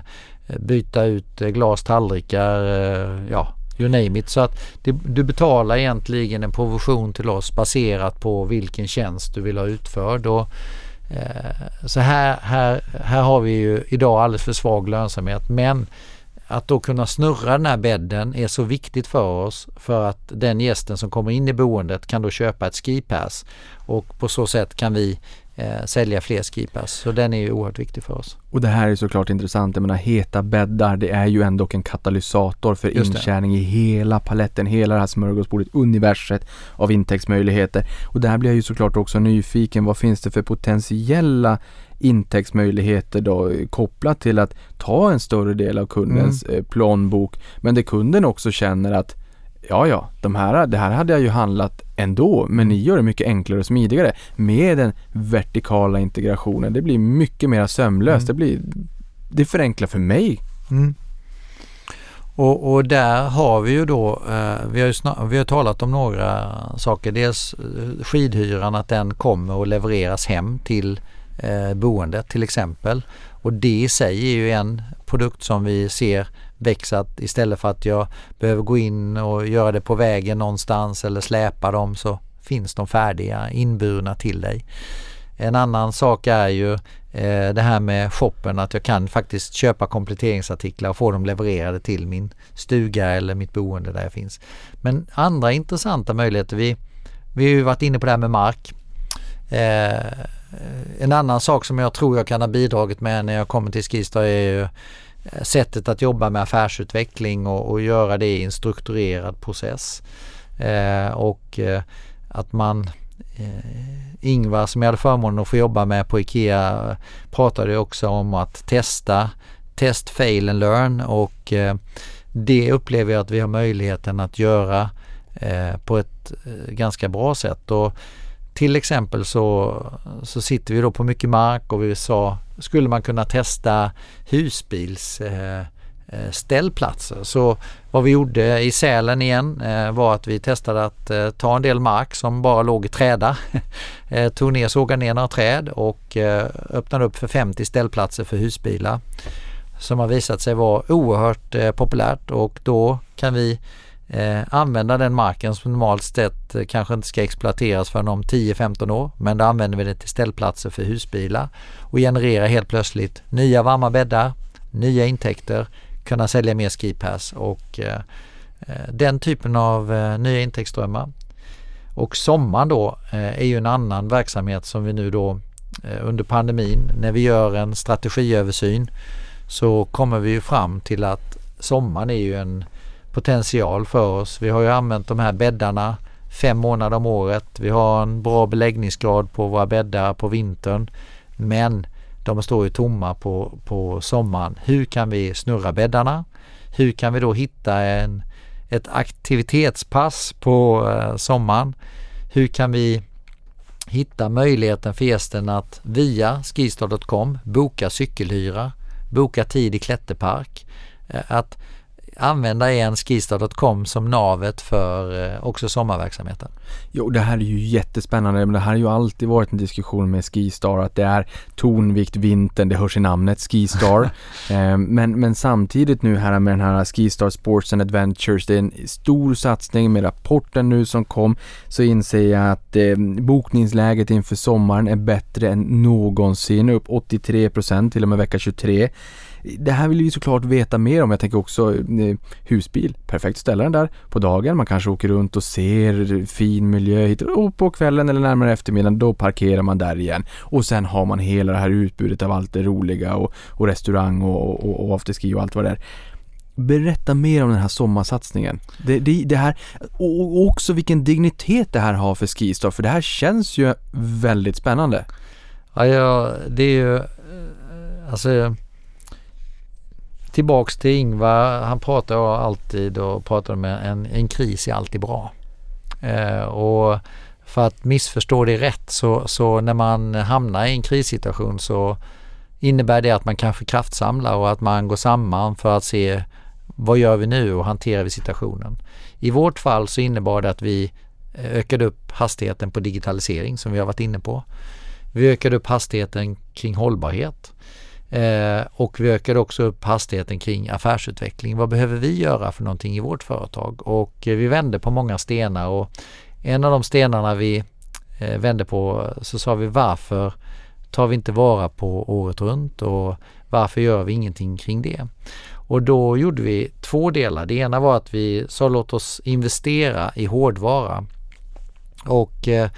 byta ut eh, glas, tallrikar, eh, ja you name it. Så att det, du betalar egentligen en provision till oss baserat på vilken tjänst du vill ha utförd. Och, eh, så här, här, här har vi ju idag alldeles för svag lönsamhet men att då kunna snurra den här bädden är så viktigt för oss för att den gästen som kommer in i boendet kan då köpa ett skipass och på så sätt kan vi eh, sälja fler skipass. Så den är ju oerhört viktig för oss. Och det här är såklart intressant. Jag menar heta bäddar, det är ju ändå en katalysator för det. intjäning i hela paletten, hela det här smörgåsbordet, universet av intäktsmöjligheter. Och där blir jag ju såklart också nyfiken. Vad finns det för potentiella intäktsmöjligheter då kopplat till att ta en större del av kundens eh, plånbok. Men där kunden också känner att ja, ja, de här, det här hade jag ju handlat ändå, men ni gör det mycket enklare och smidigare med den vertikala integrationen. Det blir mycket mer sömlöst. Det blir, det förenklar för mig. Och, och där har vi ju då, eh, vi, har ju snar, vi har talat om några saker. Dels eh, skidhyran, att den kommer och levereras hem till eh, boendet till exempel. Och det i sig är ju en produkt som vi ser växa att istället för att jag behöver gå in och göra det på vägen någonstans eller släpa dem så finns de färdiga inburna till dig. En annan sak är ju eh, det här med shoppen, att jag kan faktiskt köpa kompletteringsartiklar och få dem levererade till min stuga eller mitt boende där jag finns. Men andra intressanta möjligheter, vi, vi har ju varit inne på det här med mark. Eh, Eh, en annan sak som jag tror jag kan ha bidragit med när jag kommer till Skistar är ju eh, sättet att jobba med affärsutveckling och, och göra det i en strukturerad process. Eh, och eh, att man eh, Ingvar som jag hade förmånen att få jobba med på IKEA eh, pratade också om att testa, test, fail and learn och eh, det upplever jag att vi har möjligheten att göra eh, på ett eh, ganska bra sätt. Och till exempel så, så sitter vi då på mycket mark och vi sa, skulle man kunna testa husbils eh, eh, ställplatser. Så vad vi gjorde i Sälen igen eh, var att vi testade att eh, ta en del mark som bara låg i träda. [LAUGHS] Eh, tog ner, sågade ner några träd och eh, öppnade upp för 50 ställplatser för husbilar. Som har visat sig vara oerhört populärt och då kan vi eh, använda den marken som normalt sett eh, kanske inte ska exploateras förrän om 10-15 år. Men då använder vi det till ställplatser för husbilar och genererar helt plötsligt nya varma bäddar, nya intäkter, kunna sälja mer skipass och eh, eh, den typen av eh, nya intäktsströmmar. Och sommaren då eh, är ju en annan verksamhet som vi nu då eh, under pandemin när vi gör en strategiöversyn så kommer vi ju fram till att sommaren är ju en potential för oss. Vi har ju använt de här bäddarna fem månader om året. Vi har en bra beläggningsgrad på våra bäddar på vintern. Men de står ju tomma på, på sommaren. Hur kan vi snurra bäddarna? Hur kan vi då hitta en, ett aktivitetspass på eh, sommaren? Hur kan vi hitta möjligheten för gästen att via skistar.com boka cykelhyra, boka tid i klätterpark, eh, att använda en skistar.com som navet för eh, också sommarverksamheten. Jo, det här är ju jättespännande. Men det här har ju alltid varit en diskussion med Skistar att det är tonvikt vintern, det hörs i namnet Skistar. [LAUGHS] eh, men, men samtidigt nu här med den här Skistar Sports and Adventures, det är en stor satsning med rapporten nu som kom, så inser jag att eh, bokningsläget inför sommaren är bättre än någonsin, upp 83 till och med vecka 23. Det här vill vi såklart veta mer om. Jag tänker också eh, husbil. Perfekt att ställa den där på dagen. Man kanske åker runt och ser fin miljö hit och på kvällen eller närmare eftermiddagen då parkerar man där igen. Och sen har man hela det här utbudet av allt det roliga och, och restaurang och, och, och afterski och allt vad det är. Berätta mer om den här sommarsatsningen. Det, det, det här, och också vilken dignitet det här har för Skistar, för det här känns ju väldigt spännande. Ja, ja det är ju, eh, alltså tillbaks till Ingvar, han pratar alltid och pratar om en, en kris är alltid bra. Eh, och för att missförstå det rätt så, så när man hamnar i en krissituation så innebär det att man kanske kraftsamlar och att man går samman för att se vad gör vi nu och hanterar vi situationen. I vårt fall så innebar det att vi eh, ökade upp hastigheten på digitalisering som vi har varit inne på. Vi ökade upp hastigheten kring hållbarhet. Eh, och vi ökade också upp hastigheten kring affärsutveckling. Vad behöver vi göra för någonting i vårt företag? Och eh, vi vände på många stenar och en av de stenarna vi eh, vände på så sa vi varför tar vi inte vara på året runt och varför gör vi ingenting kring det? Och då gjorde vi två delar. Det ena var att vi sa låt oss investera i hårdvara. Och eh,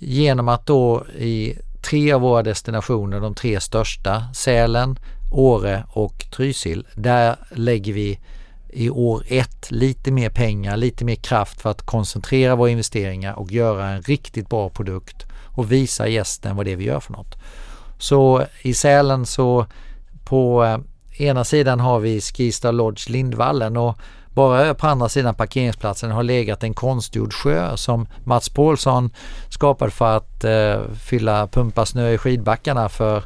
genom att då i tre av våra destinationer, de tre största, Sälen, Åre och Trysil, där lägger vi i år ett lite mer pengar, lite mer kraft för att koncentrera våra investeringar och göra en riktigt bra produkt och visa gästen vad det är vi gör för något. Så i Sälen så på eh, ena sidan har vi Skistar Lodge Lindvallen och bara på andra sidan parkeringsplatsen har legat en konstgjord sjö som Mats Paulsson skapade för att eh, fylla pumpa snö i skidbackarna för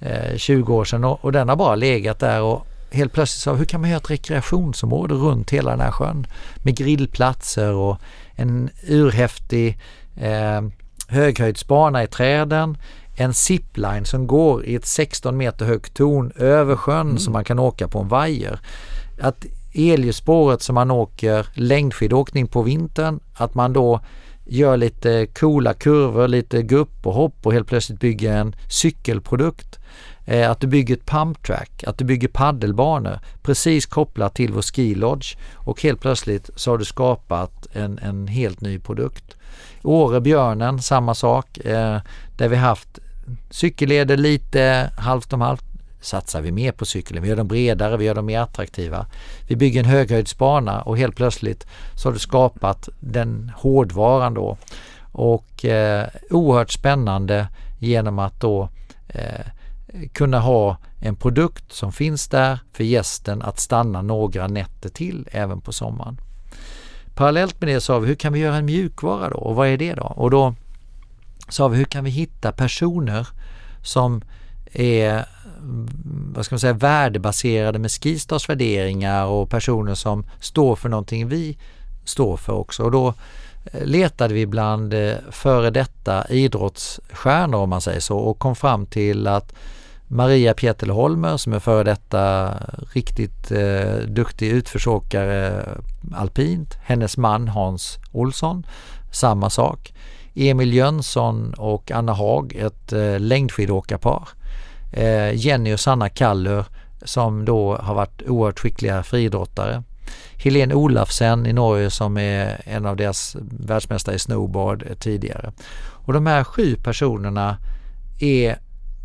eh, 20 år sedan och, och, den har bara legat där och helt plötsligt så hur kan man göra ett rekreationsområde runt hela den här sjön med grillplatser och en urhäftig eh, höghöjdsbana i träden en zipline som går i ett 16 meter högt torn över sjön mm. som man kan åka på en vajer. Att elljusspåret som man åker längdskidåkning på vintern, att man då gör lite coola kurvor, lite gupp och hopp och helt plötsligt bygger en cykelprodukt. Eh, att du bygger ett pumptrack, att du bygger paddelbanor precis kopplat till vår ski lodge och helt plötsligt så har du skapat en, en helt ny produkt. Åre Björnen, samma sak, eh, där vi haft cykelleder lite halvt om halvt satsar vi mer på cykeln. Vi gör dem bredare, vi gör dem mer attraktiva. Vi bygger en höghöjdsbana och helt plötsligt så har du skapat den hårdvaran då. Och eh, oerhört spännande genom att då eh, kunna ha en produkt som finns där för gästen att stanna några nätter till även på sommaren. Parallellt med det sa vi, hur kan vi göra en mjukvara då? Och vad är det då? Och då sa vi, hur kan vi hitta personer som är vad ska man säga, värdebaserade med Skistars värderingar och personer som står för någonting vi står för också. Och då eh, letade vi bland eh, före detta idrottsstjärnor om man säger så och kom fram till att Maria Pietelholmer som är före detta riktigt eh, duktig utförsåkare eh, alpint. Hennes man Hans Olsson, samma sak. Emil Jönsson och Anna Haag, ett eh, längdskidåkarpar. Eh, Jenny och Sanna Kallur som då har varit oerhört skickliga friidrottare. Helene Olafsen i Norge som är en av deras världsmästare i snowboard eh, tidigare. Och de här sju personerna är,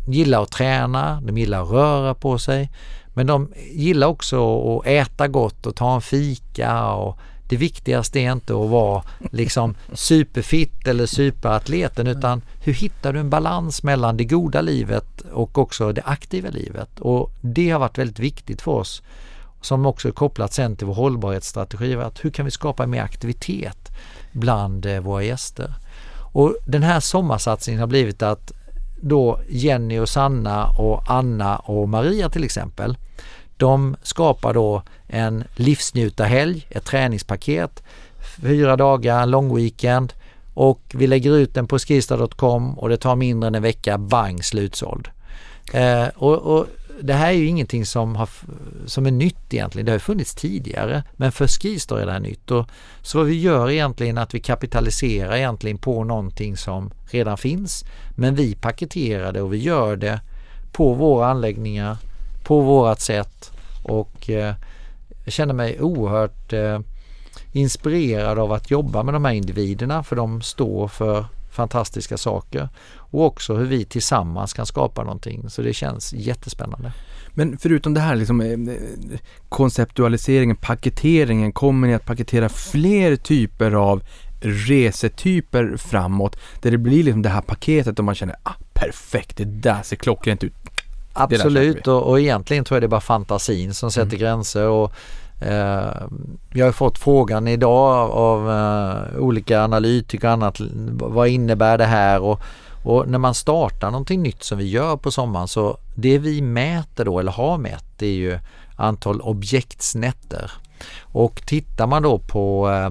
gillar att träna, de gillar att röra på sig men de gillar också att äta gott och ta en fika och det viktigaste är inte att vara liksom superfit eller superatleten utan hur hittar du en balans mellan det goda livet och också det aktiva livet? Och det har varit väldigt viktigt för oss som också är kopplat sen till vår hållbarhetsstrategi. Att hur kan vi skapa mer aktivitet bland eh, våra gäster? Och den här sommarsatsningen har blivit att då Jenny och Sanna och Anna och Maria till exempel de skapar då en livsnjutarhelg, ett träningspaket, fyra dagar, en lång weekend och vi lägger ut den på skistar.com och det tar mindre än en vecka, bang slutsåld. Eh, och, och, det här är ju ingenting som, har, som är nytt egentligen, det har funnits tidigare men för Skistar är det här nytt. Och, så vad vi gör egentligen är att vi kapitaliserar egentligen på någonting som redan finns men vi paketerar det och vi gör det på våra anläggningar på vårat sätt och eh, jag känner mig oerhört eh, inspirerad av att jobba med de här individerna för de står för fantastiska saker och också hur vi tillsammans kan skapa någonting. Så det känns jättespännande. Men förutom det här liksom, eh, konceptualiseringen, paketeringen, kommer ni att paketera fler typer av resetyper framåt där det blir liksom det här paketet och man känner ah, perfekt, det där ser klockrent ut, Absolut och, och egentligen tror jag det är bara fantasin som sätter mm. gränser. Och, eh, jag har fått frågan idag av eh, olika analytiker och annat. Vad innebär det här? Och, och när man startar någonting nytt som vi gör på sommaren så det vi mäter då eller har mätt det är ju antal objektsnätter. Och tittar man då på eh,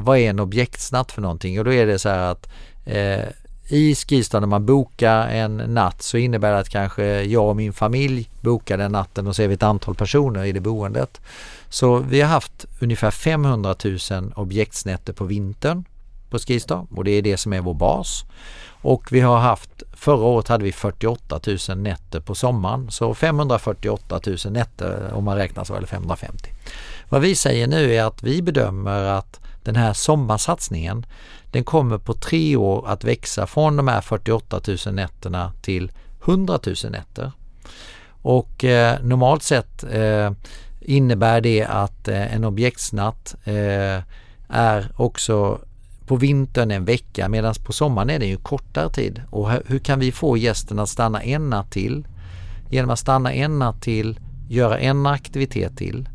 vad är en objektsnatt för någonting? Och då är det så här att eh, i Skistar när man bokar en natt så innebär det att kanske jag och min familj bokar den natten och så är vi ett antal personer i det boendet. Så vi har haft ungefär 500 000 objektsnätter på vintern på Skistar och det är det som är vår bas. Och vi har haft, förra året hade vi 48 000 nätter på sommaren så 548 000 nätter om man räknar så eller 550. Vad vi säger nu är att vi bedömer att den här sommarsatsningen den kommer på tre år att växa från de här 48 000 nätterna till 100 000 nätter. Och eh, normalt sett eh, innebär det att eh, en objektsnatt eh, är också på vintern en vecka medan på sommaren är det ju kortare tid. Och hur kan vi få gästen att stanna en natt till? Genom att stanna en natt till, göra en aktivitet till.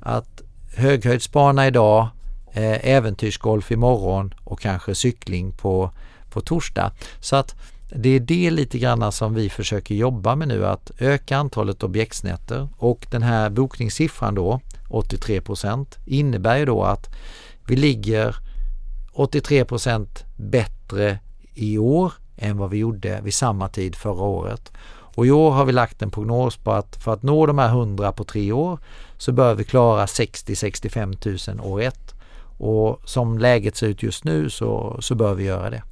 Att höghöjdsbana idag Eh, äventyrsgolf imorgon och kanske cykling på, på torsdag. Så att det är det lite grann som vi försöker jobba med nu att öka antalet objektsnätter och den här bokningssiffran då 83% innebär ju då att vi ligger 83% bättre i år än vad vi gjorde vid samma tid förra året. Och i år har vi lagt en prognos på att för att nå de här 100 på tre år så bör vi klara 60-65 000 år ett och som läget ser ut just nu så, så bör vi göra det.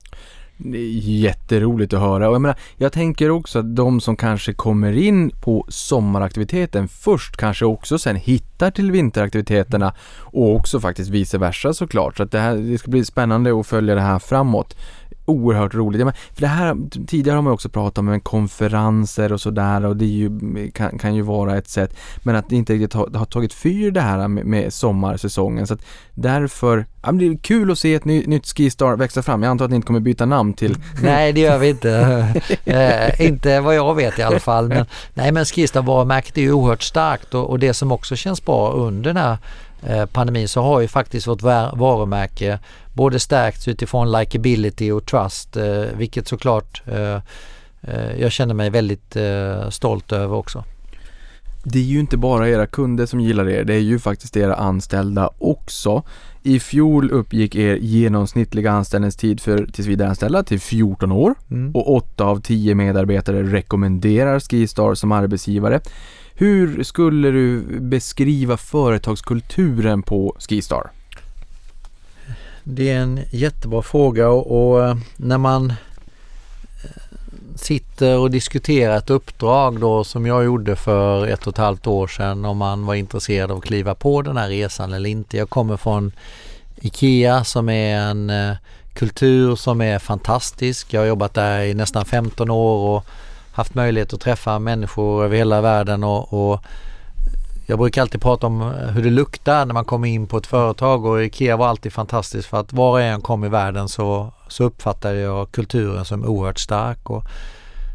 Det är jätteroligt att höra och jag menar, jag tänker också att de som kanske kommer in på sommaraktiviteten först kanske också sen hittar till vinteraktiviteterna och också faktiskt vice versa såklart. Så att det, här, det ska bli spännande att följa det här framåt oerhört roligt. Men för det här, tidigare har man också pratat om konferenser och sådär och det ju, kan, kan, ju vara ett sätt. Men att det inte riktigt har, har tagit fyr det här med, med sommarsäsongen. Så att därför, ja, det är kul att se ett ny, nytt Skistar växa fram. Jag antar att ni inte kommer byta namn till... [LAUGHS] Nej, det gör vi inte. [LAUGHS] eh, inte vad jag vet i alla fall. Men, nej, men Skistar varumärket är ju oerhört starkt och, och det som också känns bra under den här pandemin så har ju faktiskt vårt varumärke både stärkts utifrån likability och trust, eh, vilket såklart eh, eh, jag känner mig väldigt stolt över också. Det är ju inte bara era kunder som gillar er, det är ju faktiskt era anställda också. I fjol uppgick er genomsnittliga anställningstid för tillsvidareanställda till 14 år mm. och 8 av 10 medarbetare rekommenderar Skistar som arbetsgivare. Hur skulle du beskriva företagskulturen på Skistar? Det är en jättebra fråga och, och eh, när man eh, sitter och diskuterar ett uppdrag då som jag gjorde för ett och ett halvt år sedan om man var intresserad av att kliva på den här resan eller inte. Jag kommer från IKEA som är en eh, kultur som är fantastisk. Jag har jobbat där i nästan 15 år och haft möjlighet att träffa människor över hela världen och, och jag brukar alltid prata om eh, hur det luktar när man kommer in på ett företag och IKEA var alltid fantastiskt för att var och en kom i världen så, så uppfattade jag kulturen som oerhört stark. Och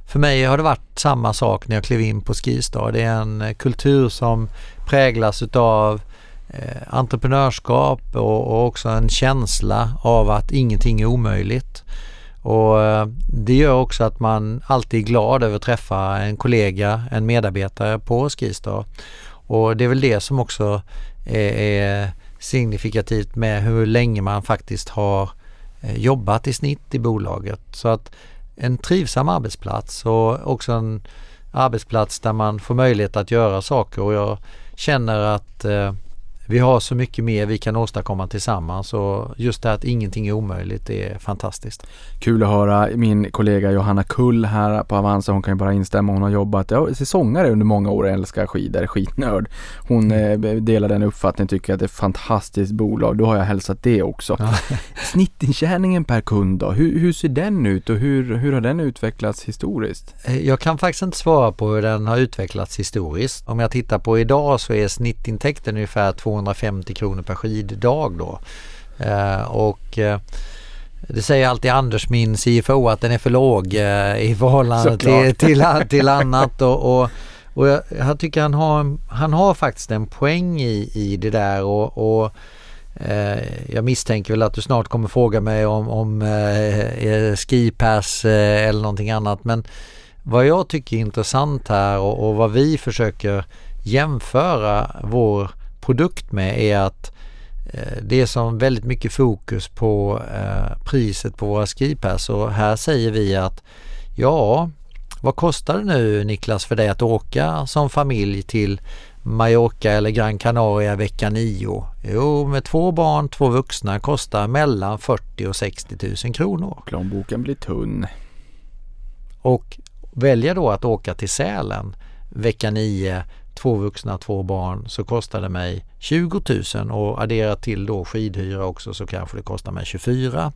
för mig har det varit samma sak när jag klev in på Skistar. Det är en eh, kultur som präglas utav eh, entreprenörskap och, och, också en känsla av att ingenting är omöjligt. Och eh, Det gör också att man alltid är glad över att träffa en kollega, en medarbetare på Skistar. Och det är väl det som också eh, är, signifikativt med hur länge man faktiskt har eh, jobbat i snitt i bolaget. Så att en trivsam arbetsplats och också en arbetsplats där man får möjlighet att göra saker och jag känner att eh, vi har så mycket mer vi kan åstadkomma tillsammans och just det att ingenting är omöjligt är fantastiskt. Kul att höra min kollega Johanna Kull här på Avanza, hon kan ju bara instämma. Hon har jobbat, ja, säsongare under många år, älskar skidor, skitnörd. Hon mm. eh, delar den uppfattningen, tycker att det är ett fantastiskt bolag. Då har jag hälsat det också. Ja. [LAUGHS] Snittintjäningen per kund då, hur, hur, ser den ut och hur, hur har den utvecklats historiskt? Eh, jag kan faktiskt inte svara på hur den har utvecklats historiskt. Om jag tittar på idag så är snittintäkten ungefär 200 250 kronor per skiddag då. Eh, och eh, det säger alltid Anders, min CFO, att den är för låg eh, i förhållande till, [LAUGHS] till, till, annat. Och, och, och jag, jag, tycker han har, han har faktiskt en poäng i, i det där. och, och jag misstänker väl att du snart kommer fråga mig om, om eh, skipass eh, eller någonting annat. Men vad jag tycker är intressant här och, och vad vi försöker jämföra vår produkt med är att eh, det är som väldigt mycket fokus på eh, priset på våra skipass och här säger vi att ja, vad kostar det nu Niklas för dig att åka som familj till Mallorca eller Gran Canaria vecka 9? Jo, med två barn, två vuxna kostar mellan 40 och 60 000 kronor. Plånboken blir tunn. Och välja då att åka till Sälen vecka 9 två vuxna, två barn så kostar det mig 20 000 och addera till då skidhyra också så kanske det kostar mig 24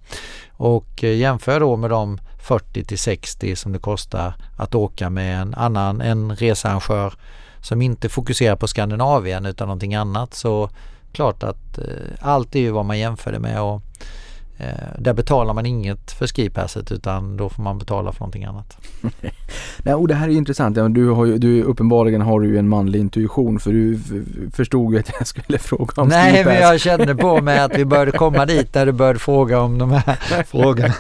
och eh, jämför då med de 40 till 60 som det kostar att åka med en annan, en researrangör som inte fokuserar på Skandinavien utan någonting annat. Så klart att eh, allt är ju vad man jämför det med. Och Eh, där betalar man inget för skipasset utan då får man betala för någonting annat. [LAUGHS] Nej, och det här är intressant. Du har ju, du, uppenbarligen har du ju en manlig intuition för du förstod ju att jag skulle [LAUGHS] fråga om Nej, skipass. men jag kände på mig att vi började komma dit där du började fråga om de här [LAUGHS] frågorna.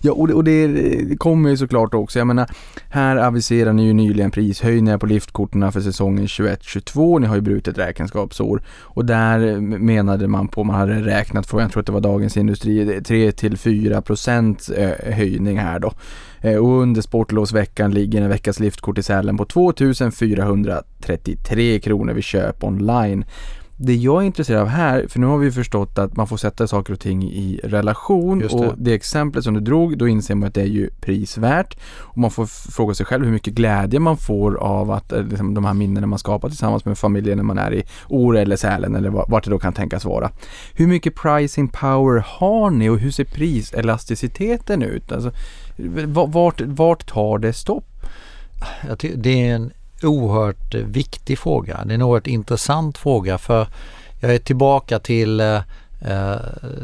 ja, och det, och det kommer ju såklart också. Jag menar, här aviserar ni ju nyligen prishöjningar på liftkorten för säsongen 21-22. Ni har ju brutit räkenskapsår och där menade man på, man hade räknat på, jag tror att det var Dagens Industri 3-4 procent eh, höjning här då. Eh, och under sportlovsveckan ligger en veckas liftkort i Sälen på 2433 kronor vid köp online. Det jag är intresserad av här, för nu har vi förstått att man får sätta saker och ting i relation det. och det exemplet som du drog, då inser man att det är ju prisvärt och man får fråga sig själv hur mycket glädje man får av att eh, liksom, de här minnena man skapar tillsammans med familjen när man är i Ore eller Sälen eller va- vart det då kan tänkas vara. Hur mycket pricing power har ni och hur ser priselasticiteten ut? Alltså, vart, vart tar det stopp? Det är en oerhört eh, viktig fråga. Det är en oerhört intressant fråga för jag är tillbaka till eh, eh,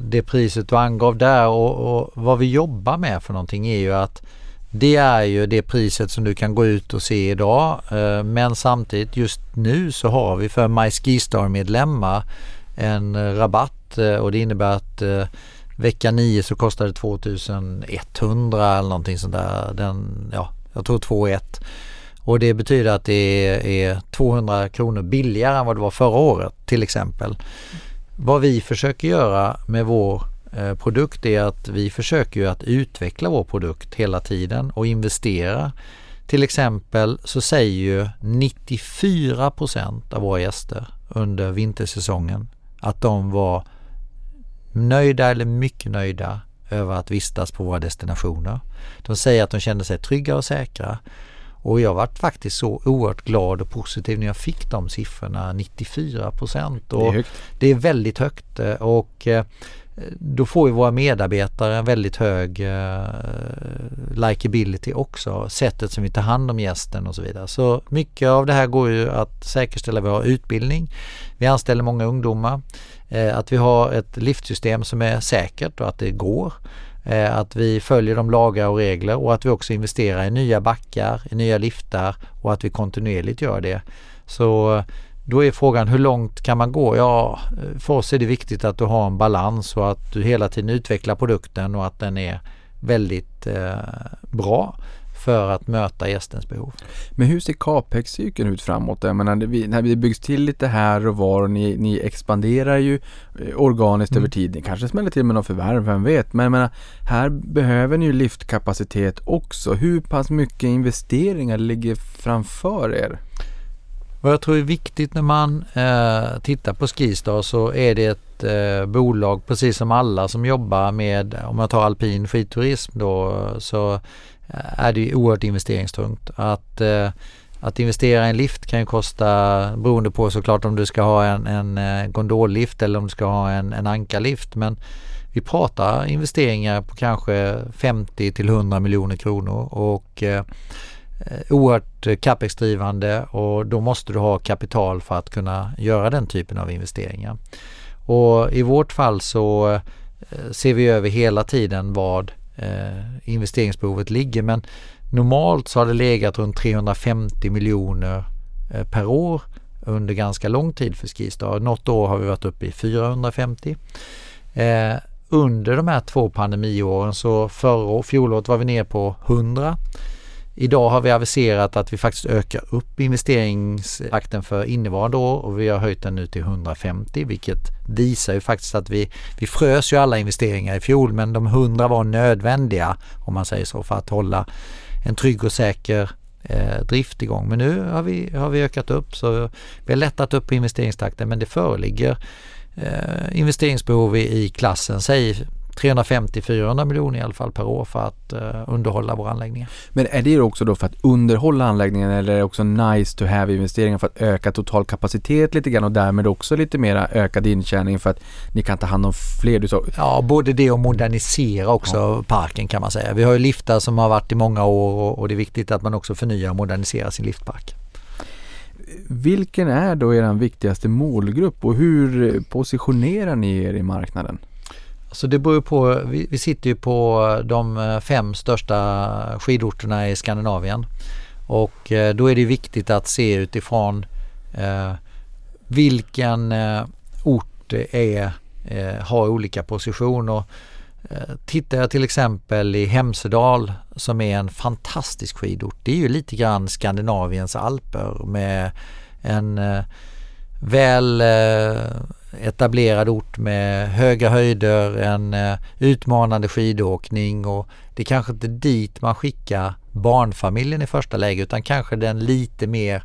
det priset du angav där och, och vad vi jobbar med för någonting är ju att det är ju det priset som du kan gå ut och se idag eh, men samtidigt just nu så har vi för MySkiStar-medlemmar en eh, rabatt och det innebär att eh, vecka 9 så kostar det 2100 eller någonting sånt där. Den, ja, jag tror 2100 och det betyder att det är, 200 kronor billigare än vad det var förra året till exempel. Vad vi försöker göra med vår eh, produkt är att vi försöker ju att utveckla vår produkt hela tiden och investera. Till exempel så säger ju 94% av våra gäster under vintersäsongen att de var nöjda eller mycket nöjda över att vistas på våra destinationer. De säger att de kände sig trygga och säkra. Och jag varit faktiskt så oerhört glad och positiv när jag fick de siffrorna, 94 procent. Det är högt. Det är väldigt högt eh, och eh, då får ju våra medarbetare en väldigt hög eh, likability också. Sättet som vi tar hand om gästen och så vidare. Så mycket av det här går ju att säkerställa. Har utbildning, vi anställer många ungdomar, eh, att vi har ett liftsystem som är säkert och att det går. Eh, att vi följer de lagar och regler och att vi också investerar i nya backar, i nya liftar och att vi kontinuerligt gör det. Så eh, då är frågan hur långt kan man gå? Ja, eh, för oss är det viktigt att du har en balans och att du hela tiden utvecklar produkten och att den är väldigt eh, bra för att möta gästens behov. Men hur ser capex-cykeln ut framåt? Jag menar, det, vi, när det byggs till lite här och var och ni, ni expanderar ju eh, organiskt Mm. över tid. Ni kanske smäller till med något förvärv, vem vet? Men jag menar, här behöver ni ju liftkapacitet också. Hur pass mycket investeringar ligger framför er? Vad jag tror är viktigt när man eh, tittar på Skistar så är det ett eh, bolag precis som alla som jobbar med, om jag tar alpin skidturism då, så Eh, är det ju oerhört investeringstungt. Att, eh, att investera i en lift kan ju kosta, beroende på såklart om du ska ha en, en eh, gondollift eller om du ska ha en, en ankarlift. Men vi pratar investeringar på kanske 50 till 100 miljoner kronor och eh, oerhört capexdrivande och då måste du ha kapital för att kunna göra den typen av investeringar. Och i vårt fall så eh, ser vi över hela tiden vad eh, investeringsbehovet ligger men normalt så har det legat runt 350 miljoner eh, per år under ganska lång tid för Skistar. Något år har vi varit uppe i 450. Eh, under de här två pandemiåren så förra fjolåret var vi ner på 100. Idag har vi aviserat att vi faktiskt ökar upp investeringstakten för innevarande år och vi har höjt den nu till 150 vilket visar ju faktiskt att vi, vi frös ju alla investeringar i fjol men de 100 var nödvändiga om man säger så för att hålla en trygg och säker eh, drift igång. Men nu har vi, har vi ökat upp så vi har lättat upp investeringstakten men det föreligger eh, investeringsbehov i, i klassen, säg 350-400 miljoner i alla fall per år för att eh, underhålla våra anläggningar. Men är det också då för att underhålla anläggningen eller är det också nice to have investeringar för att öka total kapacitet lite grann och därmed också lite mera ökad intjäning för att ni kan ta hand om fler? Du sa, Ja, både det och modernisera också parken kan man säga. Vi har ju liftar som har varit i många år och, och det är viktigt att man också förnyar och moderniserar sin liftpark. vilken är då er viktigaste målgrupp och hur positionerar ni er i marknaden? Så det beror på, vi, vi sitter ju på eh, de eh, fem största skidorterna i Skandinavien och eh, då är det viktigt att se utifrån eh, vilken eh, ort är, eh, har olika positioner. Eh, tittar jag till exempel i Hemsedal som är en fantastisk skidort. Det är ju lite grann Skandinaviens alper med en eh, väl eh, etablerad ort med höga höjder, en eh, utmanande skidåkning och det är kanske inte dit man skickar barnfamiljen i första läget utan kanske den lite mer eh,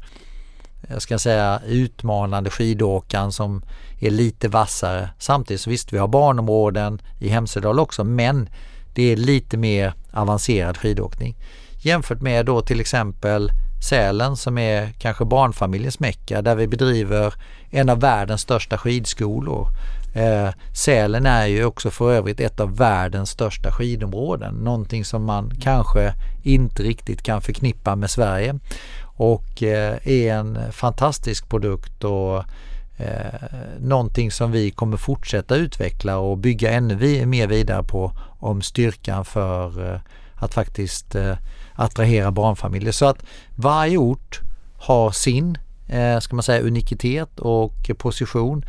jag ska säga utmanande skidåkaren som är lite vassare. Samtidigt så visst, vi har barnområden i Hemsedal också men det är lite mer avancerad skidåkning. Jämfört med då till exempel Sälen som är kanske barnfamiljens mecka där vi bedriver en av världens största skidskolor. Eh, Sälen är ju också för övrigt ett av världens största skidområden. Någonting som man kanske inte riktigt kan förknippa med Sverige och eh, är en fantastisk produkt och eh, någonting som vi kommer fortsätta utveckla och bygga ännu mer vidare på om styrkan för eh, att faktiskt eh, attrahera barnfamiljer. Så att varje ort har sin eh, ska man säga, unikitet och position.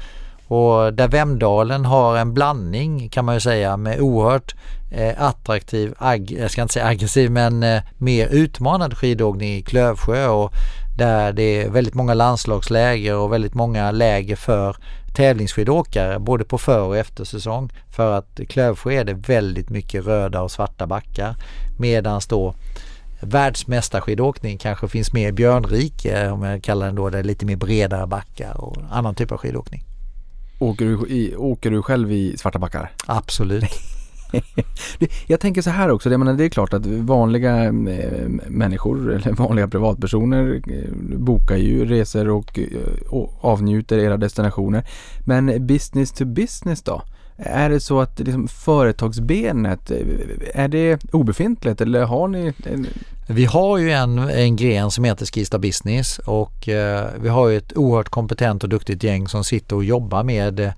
Och där Vemdalen har en blandning kan man ju säga med oerhört eh, attraktiv, jag ska inte säga aggressiv men eh, mer utmanande skidåkning i Klövsjö och där det är väldigt många landslagsläger och väldigt många läger för tävlingsskidåkare både på för och eftersäsong. För att Klövsjö är det väldigt mycket röda och svarta backar medan då världsmästarskidåkning kanske finns med i Björnrike om jag kallar den då det lite mer bredare backar och annan typ av skidåkning. Åker du, i, åker du själv i svarta backar? Absolut. [LAUGHS] [LAUGHS] jag tänker så här också, det, menar, det är klart att vanliga äh, människor eller vanliga privatpersoner äh, bokar ju resor och, och avnjuter era destinationer. Men business to business då? Är det så att liksom företagsbenet, är det obefintligt eller har ni? Vi har ju en, en gren som heter Skista Business och eh, vi har ju ett oerhört kompetent och duktigt gäng som sitter och jobbar med eh,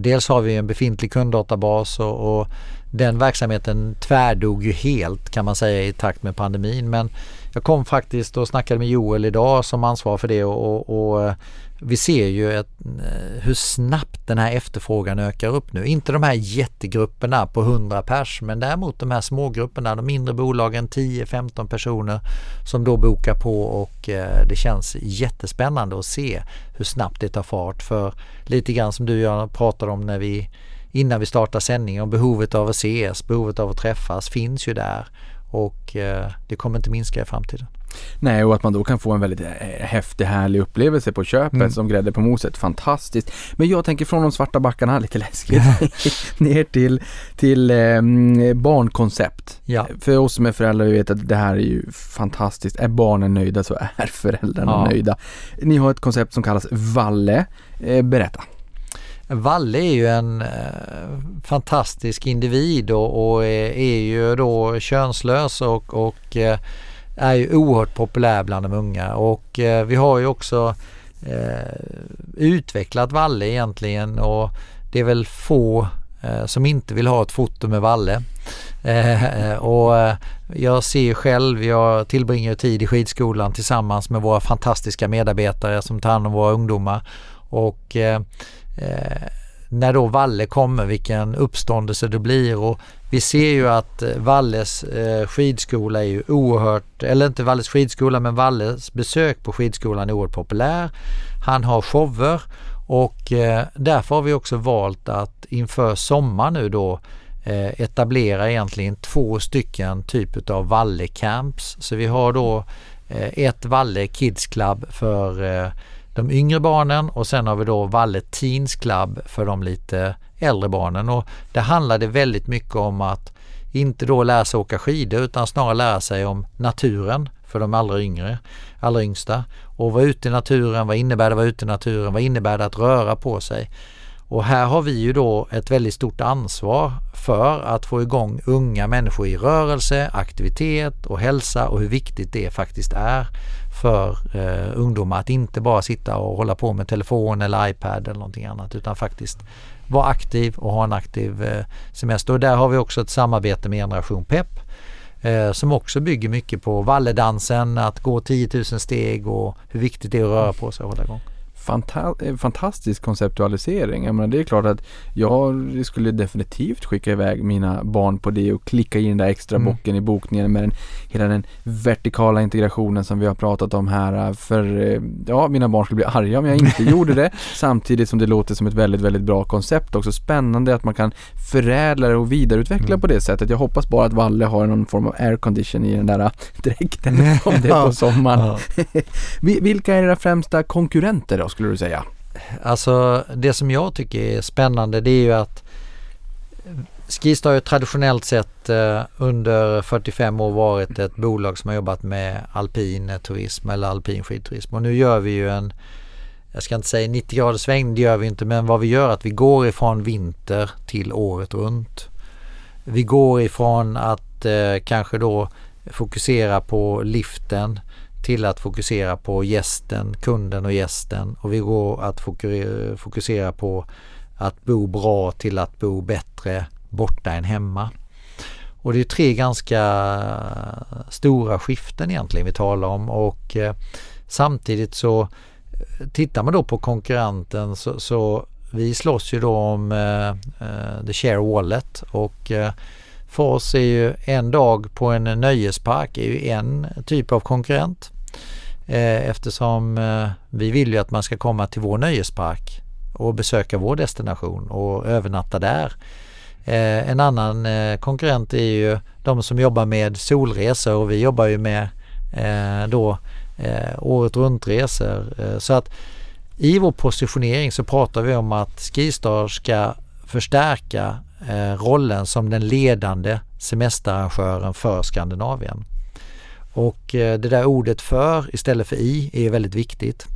Dels har vi en befintlig kunddatabas och, och den verksamheten tvärdog ju helt kan man säga i takt med pandemin men jag kom faktiskt och snackade med Joel idag som ansvar för det och, och, och eh, vi ser ju ett, eh, hur snabbt den här efterfrågan ökar upp nu. Inte de här jättegrupperna på 100 pers men däremot de här smågrupperna, de mindre bolagen 10-15 personer som då bokar på och eh, det känns jättespännande att se hur snabbt det tar fart. För lite grann som du och jag pratade om när vi innan vi startar sändningen om behovet av att ses, behovet av att träffas finns ju där och eh, det kommer inte minska i framtiden. Nej, och att man då kan få en väldigt eh, häftig, härlig upplevelse på köpet mm. som grädde på moset. Fantastiskt. Men jag tänker från de svarta backarna, [LAUGHS] lite läskigt, ner till, till eh, barnkoncept. Ja. För oss som är föräldrar, vi vet att det här är ju fantastiskt. Är barnen nöjda så är föräldrarna ja. nöjda. Ni har ett koncept som kallas Valle. Eh, berätta. Valle är ju en eh, fantastisk individ och, och är, är, ju då könslös och, och eh, är ju oerhört populär bland de unga. Och eh, vi har ju också eh, utvecklat Valle egentligen. Och det är väl få eh, som inte vill ha ett foto med Valle. Eh, [LAUGHS] och eh, jag ser själv, jag tillbringar tid i skidskolan tillsammans med våra fantastiska medarbetare som tar hand om våra ungdomar. Och eh, eh när då Valle kommer, vilken uppståndelse det blir och vi ser ju att eh, Valles eh, skidskola är ju oerhört, eller inte Valles skidskola men Valles besök på skidskolan är oerhört populär. Han har shower och eh, därför har vi också valt att inför sommar nu då etablera egentligen två stycken typ av Valle Camps. Så vi har då ett Valle Kids Club för de yngre barnen och sen har vi då Valle Teens Club för de lite äldre barnen och det handlade väldigt mycket om att inte då lära sig åka skidor utan snarare lära sig om naturen för de allra yngre, allra yngsta. Och vara ute i naturen, vad innebär det att vara ute i naturen, vad innebär det att röra på sig? Och här har vi ju då ett väldigt stort ansvar för att få igång unga människor i rörelse, aktivitet och hälsa och hur viktigt det faktiskt är för eh, ungdomar att inte bara sitta och hålla på med telefon eller iPad eller någonting annat utan faktiskt vara aktiv och ha en aktiv eh, semester. Och där har vi också ett samarbete med Generation Pep eh, som också bygger mycket på valledansen, att gå 10 000 steg och hur viktigt det är att röra på sig och hålla igång fanta- eh, fantastisk konceptualisering. Jag menar, det är klart att jag skulle definitivt skicka iväg mina barn på det och klicka in den där extra Mm. bocken i bokningen med den, hela den vertikala integrationen som vi har pratat om här. För eh, ja, mina barn skulle bli arga om jag inte [LAUGHS] gjorde det. Samtidigt som det låter som ett väldigt, väldigt bra koncept också. Spännande att man kan förädla det och vidareutveckla Mm. på det sättet. Jag hoppas bara att Valle har någon form av aircondition i den där dräkten [LAUGHS] om det är på sommaren. Ja. [LAUGHS] Vi- Vilka är era främsta konkurrenter då skulle du säga? Alltså det som jag tycker är spännande det är ju att Skistar har ju traditionellt sett eh, under 45 år varit ett bolag som har jobbat med alpin turism eller alpin skidturism och nu gör vi ju en jag ska inte säga 90 graders sväng, det gör vi inte, men vad vi gör är att vi går ifrån vinter till året runt. Vi går ifrån att eh, kanske då fokusera på liften till att fokusera på gästen, kunden och gästen. Och vi går att fokusera på att bo bra till att bo bättre borta än hemma. Och det är tre ganska stora skiften egentligen vi talar om. Och eh, samtidigt så eh, tittar man då på konkurrenten så, så vi slåss ju då om eh, the share wallet. Och för oss är ju en dag på en nöjespark är ju en typ av konkurrent. Eh, eftersom eh, vi vill ju att man ska komma till vår nöjespark och besöka vår destination och övernatta där. Eh, en annan konkurrent är ju de som jobbar med solresor och vi jobbar ju med då året runt-resor. Så att i vår positionering så pratar vi om att Skistar ska förstärka rollen som den ledande semesterarrangören för Skandinavien. Och eh, det där ordet för istället för i är väldigt viktigt.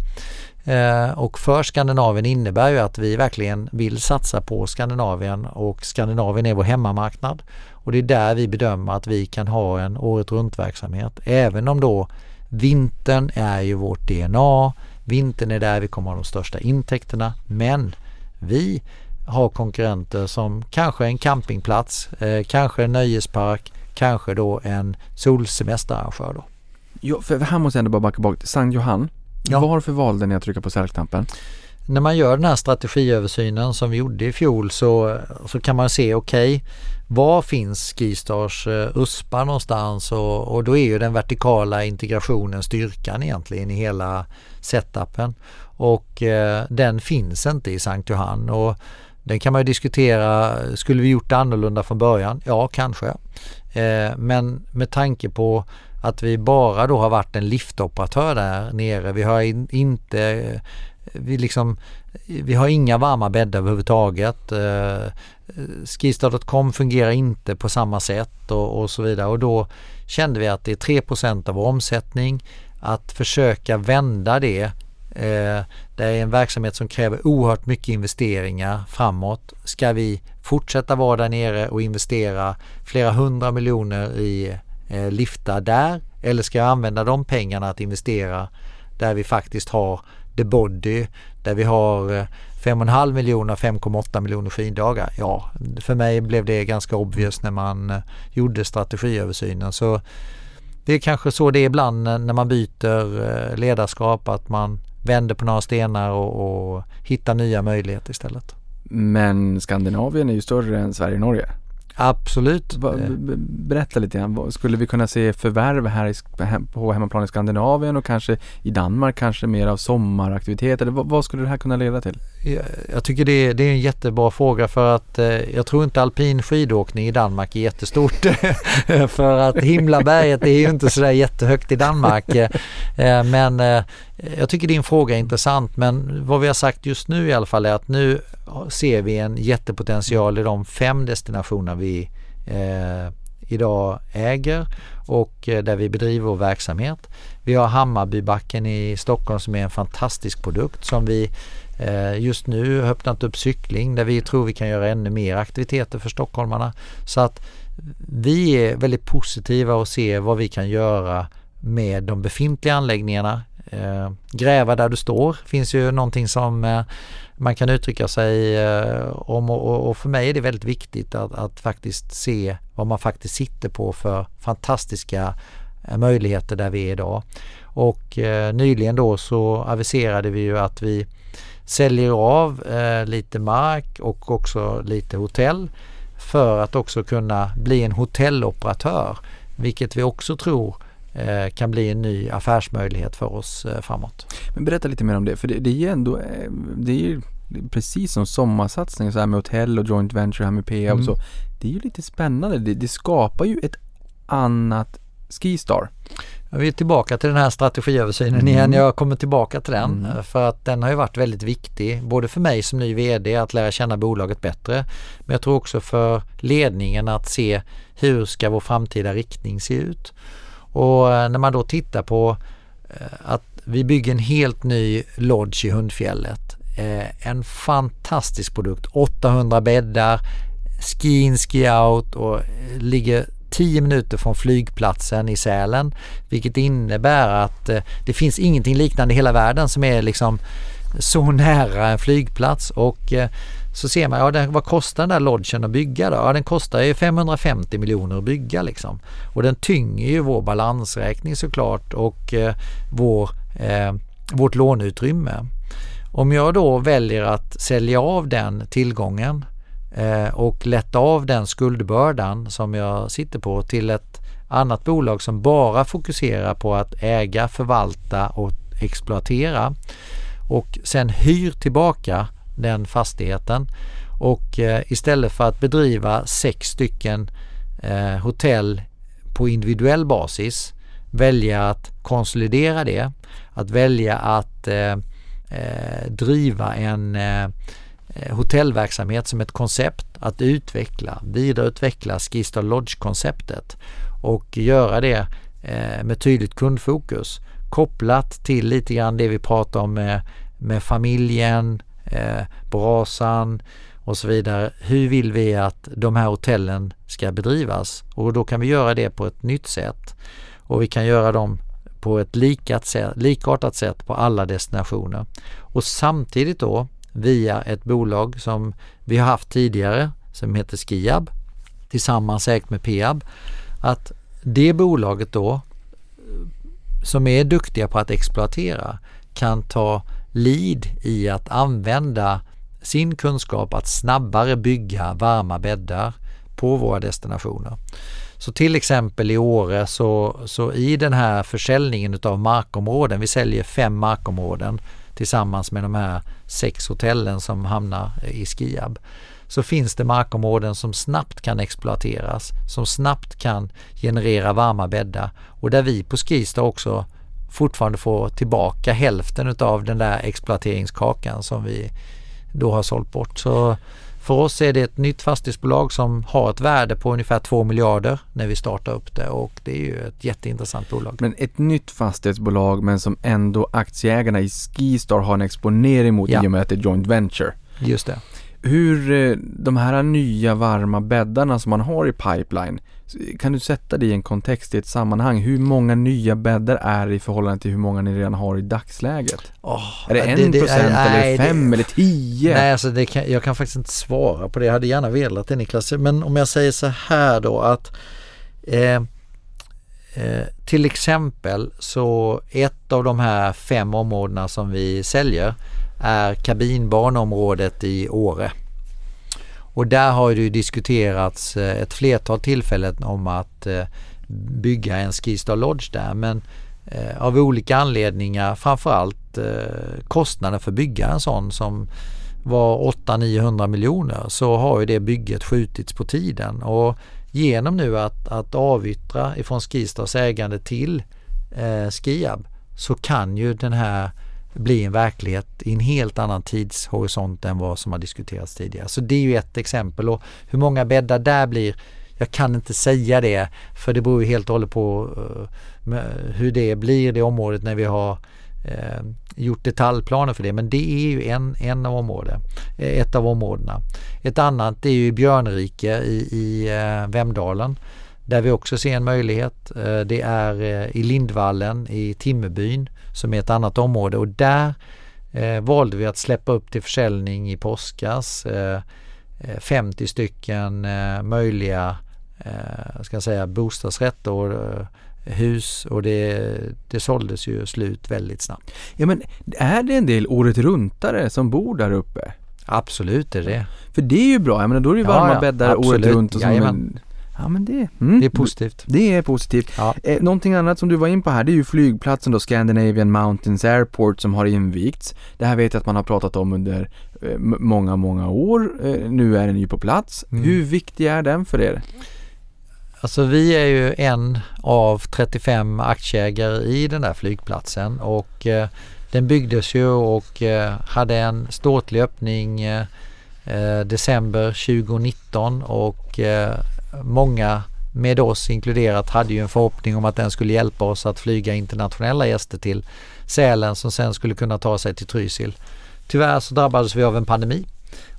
Eh, och för Skandinavien innebär ju att vi verkligen vill satsa på Skandinavien och Skandinavien är vår hemmamarknad. Och det är där vi bedömer att vi kan ha en året runt verksamhet. Även om då vintern är ju vårt DNA. Vintern är där vi kommer ha de största intäkterna. Men vi har konkurrenter som kanske en campingplats, eh, kanske en nöjespark, kanske då en solsemesterarrangör då. Ja, för här måste jag ändå bara backa bak. Sankt Johann, Ja. varför valde ni att trycka på sälknappen? när man gör den här strategiöversynen som vi gjorde i fjol så, så kan man se okej var finns Skistars eh, USPA någonstans och, och då är ju den vertikala integrationen styrkan egentligen i hela setupen och eh, den finns inte i Sankt Johann och den kan man ju diskutera, skulle vi gjort det annorlunda från början? Ja, kanske. Eh, men med tanke på att vi bara då har varit en liftoperatör där nere, vi har in, inte eh, vi, liksom, vi har inga varma bäddar överhuvudtaget. Eh, Skistar.com fungerar inte på samma sätt och, och så vidare och då kände vi att det är 3 av vår omsättning. Att försöka vända det Eh, det är en verksamhet som kräver oerhört mycket investeringar framåt. Ska vi fortsätta vara där nere och investera flera hundra miljoner i eh, liftar där eller ska jag använda de pengarna att investera där vi faktiskt har the body, där vi har eh, 5,5 miljoner, 5,8 miljoner skiddagar. Ja, för mig blev det ganska obvious när man gjorde strategiöversynen. Så det är kanske så det är ibland när man byter ledarskap, att man vänder på några stenar och, och hittar nya möjligheter istället. Men Skandinavien är ju större än Sverige och Norge. Absolut. Berätta lite grann. Skulle vi kunna se förvärv här i, på hemmaplan i Skandinavien och kanske i Danmark kanske mer av sommaraktiviteter? Vad skulle det här kunna leda till? Jag, tycker det är, det är en jättebra fråga för att eh, jag tror inte alpin skidåkning i Danmark är jättestort. [LAUGHS] för att Himlaberget är ju inte sådär jättehögt i Danmark. Eh, eh, men eh, jag tycker din fråga är intressant men vad vi har sagt just nu i alla fall är att nu ser vi en jättepotential i de fem destinationer vi eh, idag äger och eh, där vi bedriver vår verksamhet. Vi har Hammarbybacken i Stockholm som är en fantastisk produkt som vi Eh, just nu har öppnat upp cykling där vi tror vi kan göra ännu mer aktiviteter för stockholmarna. Så att vi är väldigt positiva och ser vad vi kan göra med de befintliga anläggningarna. Eh, gräva där du står finns ju någonting som eh, man kan uttrycka sig om och, för mig är det väldigt viktigt att, att faktiskt se vad man faktiskt sitter på för fantastiska möjligheter där vi är idag. Och nyligen då så aviserade vi ju att vi säljer av eh, lite mark och också lite hotell för att också kunna bli en hotelloperatör. Vilket vi också tror eh, kan bli en ny affärsmöjlighet för oss eh, framåt. Men berätta lite mer om det, för det, det är ju ändå, eh, det är ju precis som sommarsatsning så här med hotell och joint venture här med PA och Mm. så. Det är ju lite spännande, det, det skapar ju ett annat Skistar. Vi är tillbaka till den här strategiöversynen Mm. igen. Jag kommer tillbaka till den Mm. för att den har ju varit väldigt viktig både för mig som ny VD att lära känna bolaget bättre men jag tror också för ledningen att se hur ska vår framtida riktning se ut. Och eh, när man då tittar på eh, att vi bygger en helt ny lodge i Hundfjället. Eh, En fantastisk produkt, 800 bäddar, ski in, ski out och ligger 10 minuter från flygplatsen i Sälen. Vilket innebär att eh, det finns ingenting liknande i hela världen som är liksom så nära en flygplats och eh, så ser man, ja den, vad kostar den där lodgen att bygga då? Ja den kostar ju 550 miljoner att bygga liksom. Och den tynger ju vår balansräkning såklart och eh, vår, eh, vårt låneutrymme. Om jag då väljer att sälja av den tillgången Eh, och lätta av den skuldbördan som jag sitter på till ett annat bolag som bara fokuserar på att äga, förvalta och exploatera. Och sen hyr tillbaka den fastigheten. Och eh, istället för att bedriva sex stycken eh, hotell på individuell basis välja att konsolidera det, att välja att eh, eh, driva en eh, Eh, hotellverksamhet som ett koncept, att utveckla, vidareutveckla Skistar Lodge-konceptet och göra det eh, med tydligt kundfokus kopplat till lite grann det vi pratar om med, med familjen, eh, brasan och så vidare. Hur vill vi att de här hotellen ska bedrivas? Och då kan vi göra det på ett nytt sätt och vi kan göra dem på ett likat sätt, likartat sätt på alla destinationer. Och samtidigt då via ett bolag som vi har haft tidigare som heter Skiab tillsammans ägt med Peab att det bolaget då som är duktiga på att exploatera kan ta lead i att använda sin kunskap att snabbare bygga varma bäddar på våra destinationer. Så till exempel i Åre så, så i den här försäljningen utav markområden, vi säljer fem markområden tillsammans med de här sex hotellen som hamnar i Skiab så finns det markområden som snabbt kan exploateras, som snabbt kan generera varma bäddar och där vi på Skistar också fortfarande får tillbaka hälften av den där exploateringskakan som vi då har sålt bort. Så för oss är det ett nytt fastighetsbolag som har ett värde på ungefär 2 miljarder när vi startar upp det och det är ju ett jätteintressant bolag. Men ett nytt fastighetsbolag men som ändå aktieägarna i Skistar har en exponering mot Ja. i och med att det är joint venture. Just det. Hur eh, de här nya varma bäddarna som man har i pipeline, kan du sätta det i en kontext, i ett sammanhang? Hur många nya bäddar är det i förhållande till hur många ni redan har i dagsläget? Åh, Är det en procent eller fem eller tio? Nej, alltså det kan, jag kan faktiskt inte svara på det. Jag hade gärna velat det Niklas. Men om jag säger så här då att eh, eh, till exempel så ett av de här fem områdena som vi säljer är kabinbanområdet i Åre. Och där har det ju diskuterats eh, ett flertal tillfällen om att eh, bygga en Skistar Lodge där men eh, av olika anledningar framförallt kostnaden för att bygga en sån som var 800-900 miljoner så har ju det bygget skjutits på tiden och genom nu att, att avyttra ifrån Skistars ägande till eh, Skiab så kan ju den här bli en verklighet i en helt annan tidshorisont än vad som har diskuterats tidigare. Så det är ju ett exempel och hur många bäddar där blir jag kan inte säga det för det beror ju helt och hållet på eh, hur det blir det området när vi har eh, gjort detaljplaner för det. Men det är ju en, en av områden, eh, ett av områdena. Ett annat är ju Björnrike i, i eh, Vemdalen där vi också ser en möjlighet. Eh, det är eh, i Lindvallen i Timmerbyn som är ett annat område och där eh, valde vi att släppa upp till försäljning i påskas. Eh, eh, 50 stycken eh, möjliga eh, ska jag säga, bostadsrätt och eh, hus och det, det såldes ju slut väldigt snabbt. Ja men är det en del året runtare som bor där uppe? Absolut är det. För det är ju bra, jag menar då är det ju Ja, varma ja, bäddar året absolut. runt och som Jajamän. Ja men det, mm, Det är positivt. Det är positivt. Ja. Eh, någonting annat som du var in på här, det är ju flygplatsen då, Scandinavian Mountains Airport som har invigts. Det här vet jag att man har pratat om under eh, många, många år. Eh, nu är den ju på plats. Mm. Hur viktig är den för er? Alltså vi är ju en av 35 aktieägare i den där flygplatsen och eh, den byggdes ju och eh, hade en ståtlig öppning eh, eh, december 2019 och eh, många med oss inkluderat hade ju en förhoppning om att den skulle hjälpa oss att flyga internationella gäster till Sälen som sen skulle kunna ta sig till Trysil. Tyvärr så drabbades vi av en pandemi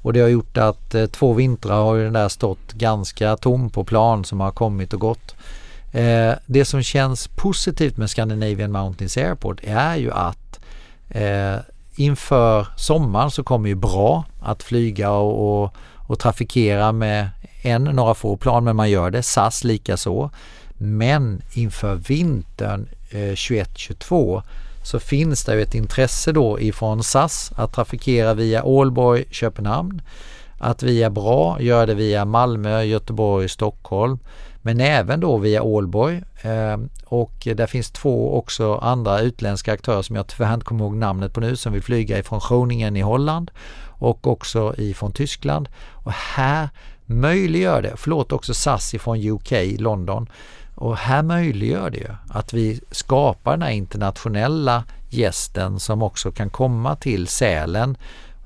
och det har gjort att eh, två vintrar har ju den där stått ganska tom på plan som har kommit och gått. Eh, det som känns positivt med Scandinavian Mountains Airport är ju att eh, inför sommaren så kommer ju bra att flyga och, och, och trafikera med en, några få plan men man gör det. SAS lika så. Men inför vintern eh, 21-22 så finns det ju ett intresse då ifrån SAS att trafikera via Ålborg, Köpenhamn. Att via bra göra det via Malmö, Göteborg, Stockholm. Men även då via Ålborg. Eh, och där finns två också andra utländska aktörer som jag tyvärr inte kommer ihåg namnet på nu som vill flyga ifrån Groningen i Holland och också ifrån Tyskland. Och här möjliggör det, förlåt också SAS ifrån UK, London. Och här möjliggör det ju att vi skapar den här internationella gästen som också kan komma till Sälen.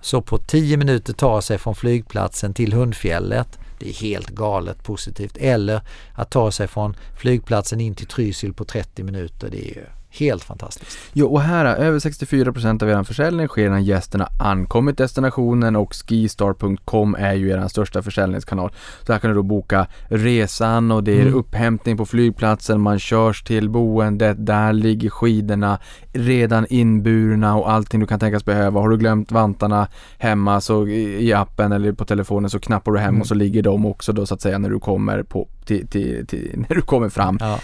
Så på 10 minuter ta sig från flygplatsen till Hundfjället. Det är helt galet positivt. Eller att ta sig från flygplatsen in till Trysil på 30 minuter. Det är ju helt fantastiskt. Jo, och här är över 64% av er försäljning sker när gästerna ankommit destinationen och skistar.com är ju er största försäljningskanal. Så här kan du då boka resan och det är Mm. upphämtning på flygplatsen, man körs till boendet, där ligger skidorna redan inburna och allting du kan tänkas behöva. Har du glömt vantarna hemma så i i appen eller på telefonen så knappar du hem Mm. och så ligger de också då så att säga när du kommer på, till, till, till, [LAUGHS] när du kommer fram. Ja.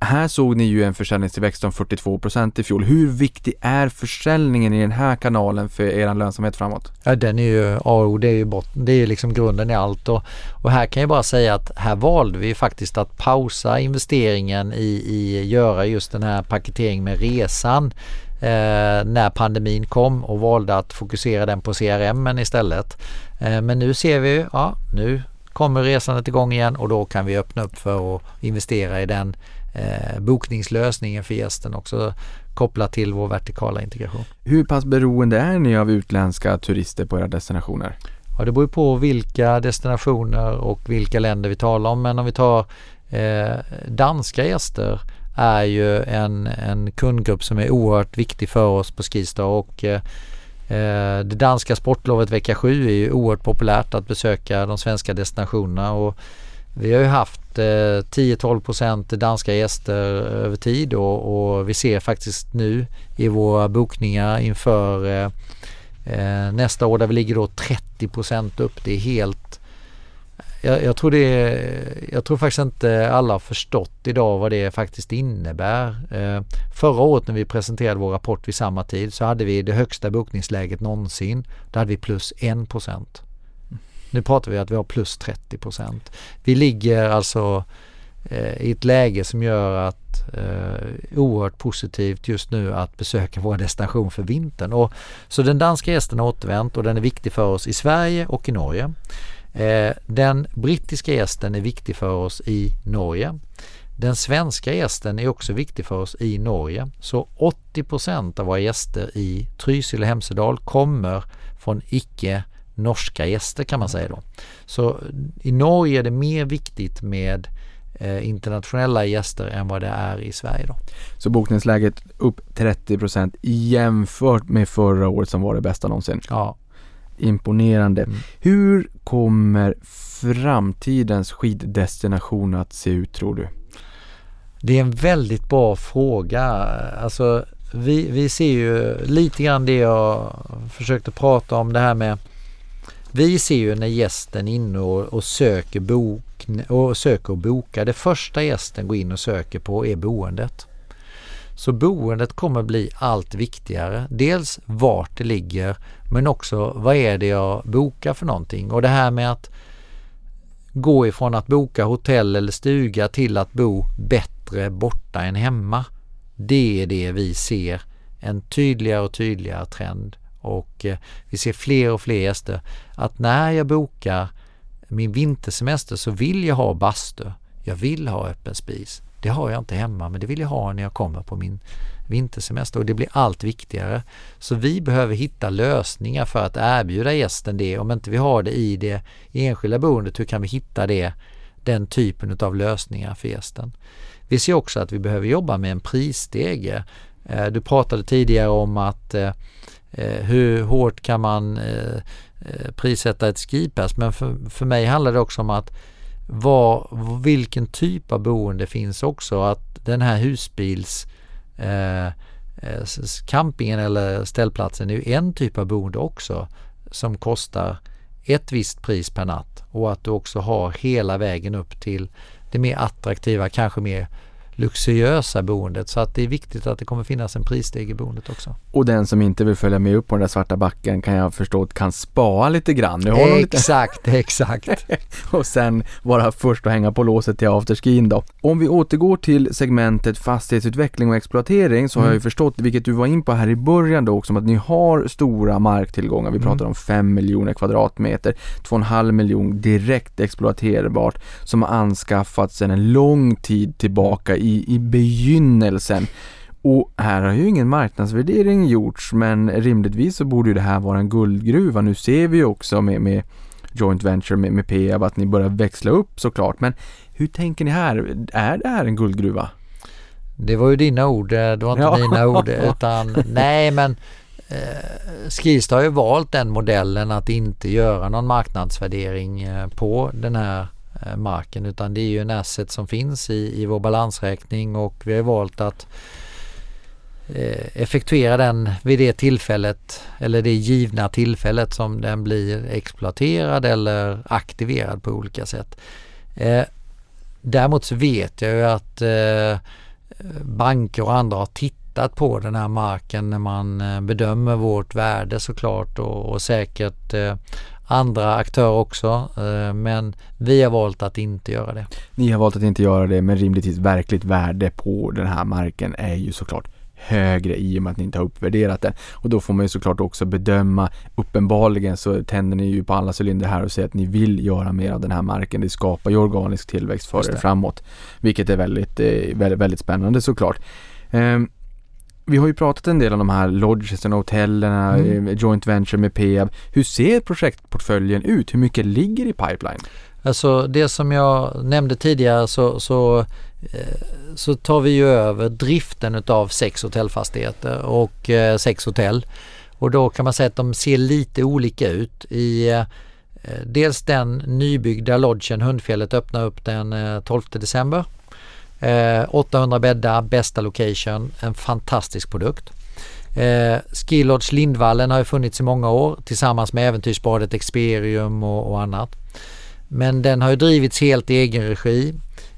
Här såg ni ju en försäljningstillväxt om 42% i fjol. Hur viktig är försäljningen i den här kanalen för er lönsamhet framåt? Ja, den är ju A och O, det är ju botten, det är liksom grunden i allt och, och här kan jag bara säga att här valde vi faktiskt att pausa investeringen i, i göra just den här paketeringen med resan eh, när pandemin kom och valde att fokusera den på CRM istället. Eh, men nu ser vi, ja nu kommer resandet igång igen och då kan vi öppna upp för att investera i den eh, bokningslösningen för gästen också kopplat till vår vertikala integration. Hur pass beroende är ni av utländska turister på era destinationer? Ja, det beror på vilka destinationer och vilka länder vi talar om. Men om vi tar eh, danska gäster är ju en, en kundgrupp som är oerhört viktig för oss på Skistar och eh, eh, det danska sportlovet vecka 7 är ju oerhört populärt att besöka de svenska destinationerna och vi har ju haft eh, 10-12% danska gäster eh, över tid och, och vi ser faktiskt nu i våra bokningar inför eh, eh nästa år där vi ligger då 30% upp. Det är helt... Jag, jag, tror det jag tror faktiskt inte alla har förstått idag vad det faktiskt innebär. Eh, förra året när vi presenterade vår rapport vid samma tid så hade vi det högsta bokningsläget någonsin. Då hade vi plus 1 nu pratar vi att vi har plus 30% Vi ligger alltså eh, i ett läge som gör att eh, oerhört positivt just nu att besöka vår destination för vintern. Och, så den danska gästen har återvänt och den är viktig för oss i Sverige och i Norge. Eh, den brittiska gästen är viktig för oss i Norge. Den svenska gästen är också viktig för oss i Norge. Så 80% av våra gäster i Trysil och Hemsedal kommer från icke norska gäster kan man säga då. Så i Norge är det mer viktigt med eh, internationella gäster än vad det är i Sverige då. Så bokningsläget upp 30% jämfört med förra året som var det bästa någonsin. Ja, Imponerande. Mm. Hur kommer framtidens skiddestination att se ut tror du? det är en väldigt bra fråga. Alltså vi, vi ser ju lite grann det jag försökte prata om det här med vi ser ju när gästen är inne och, och söker bok och söker och bokar. Det första gästen går in och söker på är boendet. Så boendet kommer bli allt viktigare. Dels vart det ligger men också vad är det jag bokar för någonting. Och det här med att gå ifrån att boka hotell eller stuga till att bo bättre borta än hemma. Det är det vi ser en tydligare och tydligare trend och eh, vi ser fler och fler gäster att när jag bokar min vintersemester så vill jag ha bastu. Jag vill ha öppen spis. Det har jag inte hemma men det vill jag ha när jag kommer på min vintersemester och det blir allt viktigare. Så vi behöver hitta lösningar för att erbjuda gästen det. Om inte vi har det i det enskilda boendet, hur kan vi hitta det, den typen av lösningar för gästen? Vi ser också att vi behöver jobba med en prisstege. Eh, du pratade tidigare om att eh, Eh, hur hårt kan man eh, eh, prissätta ett skipass men för, för mig handlar det också om att var, vilken typ av boende finns också. Att den här husbils eh, campingen eller ställplatsen är ju en typ av boende också som kostar ett visst pris per natt och att du också har hela vägen upp till det mer attraktiva, kanske mer luxuösa boendet. Så att det är viktigt att det kommer finnas en prissteg i boendet också. Och den som inte vill följa med upp på den där svarta backen kan jag förstå kan spara lite grann. Nu har exakt, lite... exakt. [LAUGHS] och sen vara först att hänga på låset till afterskin då. Om vi återgår till segmentet fastighetsutveckling och exploatering så mm. har jag ju förstått, vilket du var in på här i början då också, att ni har stora marktillgångar. Vi pratar mm. om 5 miljoner kvadratmeter, 2,5 miljoner direkt exploaterbart som har anskaffats sedan en lång tid tillbaka i, i begynnelsen. Och här har ju ingen marknadsvärdering gjorts men rimligtvis så borde ju det här vara en guldgruva. Nu ser vi ju också med, med joint venture med, med Peab att ni börjar växla upp såklart. Men hur tänker ni här? Är det här en guldgruva? Det var ju dina ord, det var inte ja. mina ord. Utan, [LAUGHS] nej men eh, Skistar har ju valt den modellen att inte göra någon marknadsvärdering eh, på den här Eh, Eh, marken utan det är ju en asset som finns i, i vår balansräkning och vi har valt att eh, effektuera den vid det tillfället eller det givna tillfället som den blir exploaterad eller aktiverad på olika sätt. Eh, däremot så vet jag ju att eh, banker och andra har tittat på den här marken när man bedömer vårt värde såklart och, och säkert andra aktörer också eh, men vi har valt att inte göra det. Ni har valt att inte göra det men rimligtvis verkligt värde på den här marken är ju såklart högre i och med att ni inte har uppvärderat den. Och då får man ju såklart också bedöma, uppenbarligen så tänder ni ju på alla cylindrar här och säger att ni vill göra mer av den här marken. Det skapar ju organisk tillväxt för er framåt. Vilket är väldigt, eh, väldigt, väldigt spännande såklart. Um, vi har ju pratat en del om de här lodgesen och hotellen, mm. Eh, joint venture med Peab. Hur ser projektportföljen ut? Hur mycket ligger i pipeline? Alltså det som jag nämnde tidigare så, så, eh, så tar vi ju över driften utav sex hotellfastigheter och eh, sex hotell. Och då kan man säga att de ser lite olika ut. I Dels den nybyggda lodgen Hundfjället öppnar upp den 12 december Eh, 800 bäddar, bästa location, en fantastisk produkt. Eh, Skilodge Lindvallen har ju funnits i många år tillsammans med Äventyrsbadet Experium och, och annat. Men den har ju drivits helt i egen regi.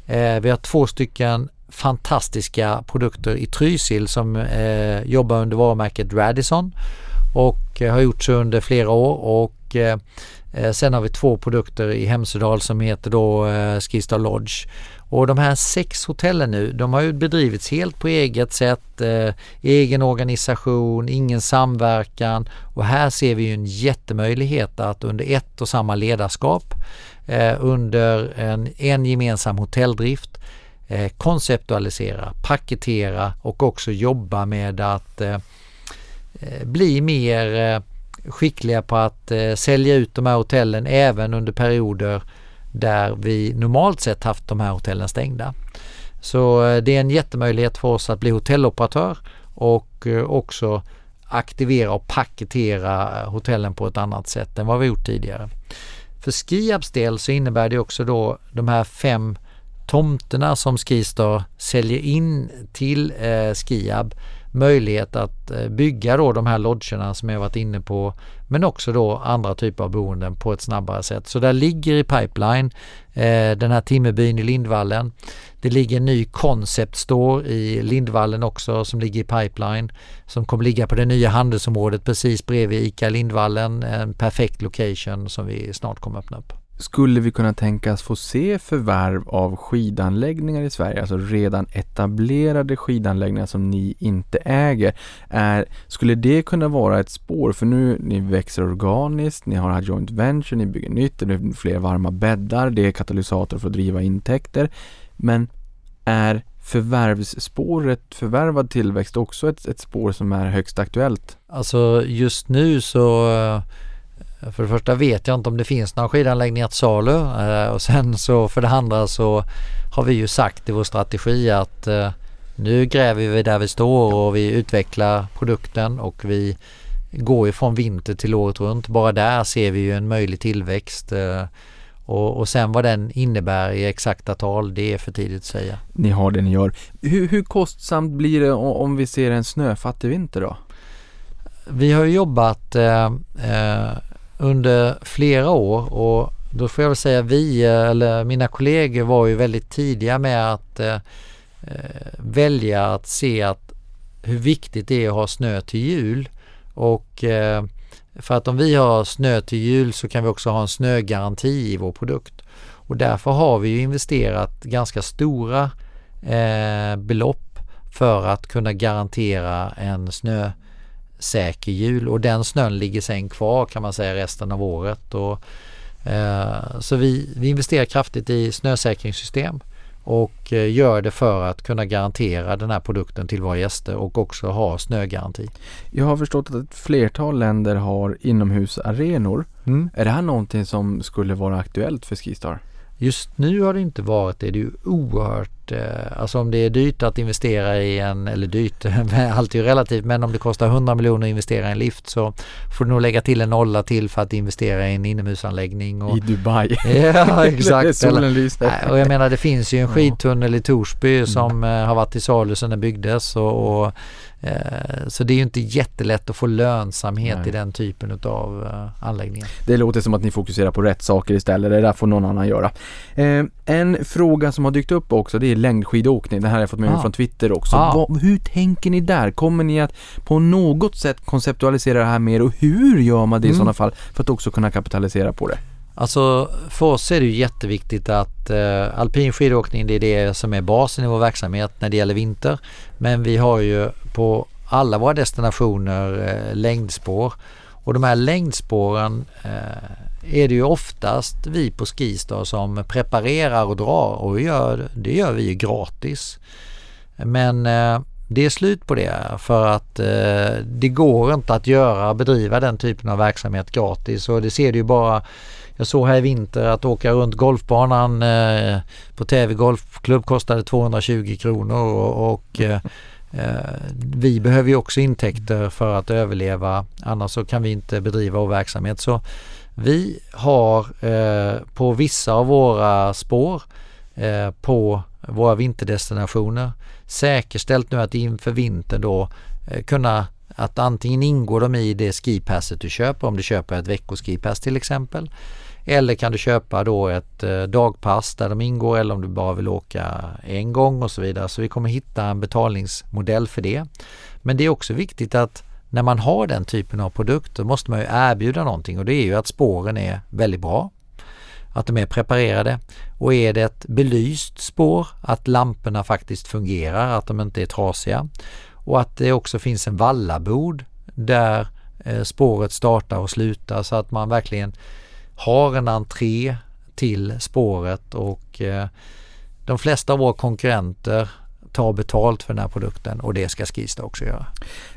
Eh, vi har två stycken fantastiska produkter i Trysil som eh, jobbar under varumärket Radisson och eh, har gjort så under flera år och eh, eh, sen har vi två produkter i Hemsedal som heter då eh, Skistar Lodge och de här sex hotellen nu, de har ju bedrivits helt på eget sätt, eh, egen organisation, ingen samverkan. Och här ser vi ju en jättemöjlighet att under ett och samma ledarskap, eh, under en, en gemensam hotelldrift, eh, konceptualisera, paketera och också jobba med att eh, eh bli mer eh, skickliga på att eh, sälja ut de här hotellen även under perioder där vi normalt sett haft de här hotellen stängda. Så eh, det är en jättemöjlighet för oss att bli hotelloperatör och eh, också aktivera och paketera eh, hotellen på ett annat sätt än vad vi gjort tidigare. För Skiabs del så innebär det också då de här fem tomterna som Skistar säljer in till eh, Skiab möjlighet att eh, bygga då de här lodgerna som jag varit inne på men också då andra typer av boenden på ett snabbare sätt. Så där ligger i pipeline eh, den här timmerbyn i Lindvallen. Det ligger en ny concept store i Lindvallen också som ligger i pipeline som kommer ligga på det nya handelsområdet precis bredvid ICA Lindvallen. En perfekt location som vi snart kommer öppna upp. Skulle vi kunna tänkas få se förvärv av skidanläggningar i Sverige, alltså redan etablerade skidanläggningar som ni inte äger? Är, skulle det kunna vara ett spår? För nu, ni växer organiskt, ni har joint venture, ni bygger nytt, det är fler varma bäddar, det är katalysator för att driva intäkter. Men är förvärvsspåret, förvärvad tillväxt också ett, ett spår som är högst aktuellt? Alltså just nu så för det första vet jag inte om det finns några skidanläggningar till salu eh, och sen så för det andra så har vi ju sagt i vår strategi att eh, nu gräver vi där vi står och vi utvecklar produkten och vi går ju från vinter till året runt. Bara där ser vi ju en möjlig tillväxt. Eh, och, och sen vad den innebär i exakta tal, det är för tidigt att säga. Ni har det ni gör. Hur, hur kostsamt blir det om vi ser en snöfattig vinter då? Vi har jobbat eh, under flera år och då får jag väl säga vi eh, eller mina kollegor var ju väldigt tidiga med att eh, eh, välja att se att hur viktigt det är att ha snö till jul. Och eh, för att om vi har snö till jul så kan vi också ha en snögaranti i vår produkt. Och därför har vi ju investerat ganska stora eh, belopp för att kunna garantera en snö säker jul och den snön ligger sen kvar kan man säga resten av året. Och, eh, så vi, vi investerar kraftigt i snösäkringssystem och eh, gör det för att kunna garantera den här produkten till våra gäster och också ha snögaranti. Jag har förstått att ett flertal länder har inomhusarenor. Mm. Är det här någonting som skulle vara aktuellt för Skistar? Just nu har det inte varit det. Det är ju oerhört, eh, alltså om det är dyrt att investera i en, eller dyrt, [LAUGHS] allt är ju relativt, men om det kostar 100 miljoner att investera i en lift så får du nog lägga till en nolla till för att investera i en inomhusanläggning. Och, I Dubai. [LAUGHS] Ja, [LAUGHS] exakt. solen lyser. Och jag menar det finns ju en skidtunnel i Torsby mm. som mm. har varit i salu sedan den byggdes och, och Eh, så det är ju inte jättelätt att få lönsamhet Nej. i den typen av anläggningar. Det låter som att ni fokuserar på rätt saker istället. Det där får någon annan göra. En fråga som har dykt upp också det är längdskidåkning. Det här har jag fått med mig ah. från Twitter också. Ah. Vad, hur tänker ni där? Kommer ni att på något sätt konceptualisera det här mer och hur gör man det i mm. sådana fall för att också kunna kapitalisera på det? Alltså för oss är det ju jätteviktigt att eh, alpin skidåkning det är det som är basen i vår verksamhet när det gäller vinter. Men vi har ju på alla våra destinationer eh, längdspår och de här längdspåren eh, är det ju oftast vi på Skistar som preparerar och drar och gör, det gör vi ju gratis. Men eh, det är slut på det för att eh, det går inte att göra, bedriva den typen av verksamhet gratis och det ser du ju bara jag såg här i vinter att åka runt golfbanan eh, på Täby Golfklubb kostade 220 kronor och, och eh, eh, vi behöver ju också intäkter för att överleva annars så kan vi inte bedriva vår verksamhet. Så vi har eh, på vissa av våra spår eh, på våra vinterdestinationer säkerställt nu att inför vintern då eh, kunna att antingen ingår de i det skipasset du köper om du köper ett veckoskipass till exempel eller kan du köpa då ett eh, dagpass där de ingår eller om du bara vill åka en gång och så vidare. Så vi kommer hitta en betalningsmodell för det. Men det är också viktigt att när man har den typen av produkter måste man ju erbjuda någonting och det är ju att spåren är väldigt bra. Att de är preparerade och är det ett belyst spår att lamporna faktiskt fungerar, att de inte är trasiga och att det också finns en vallabord där eh, spåret startar och slutar så att man verkligen har en entré till spåret och eh, de flesta av våra konkurrenter tar betalt för den här produkten och det ska Skistar också göra.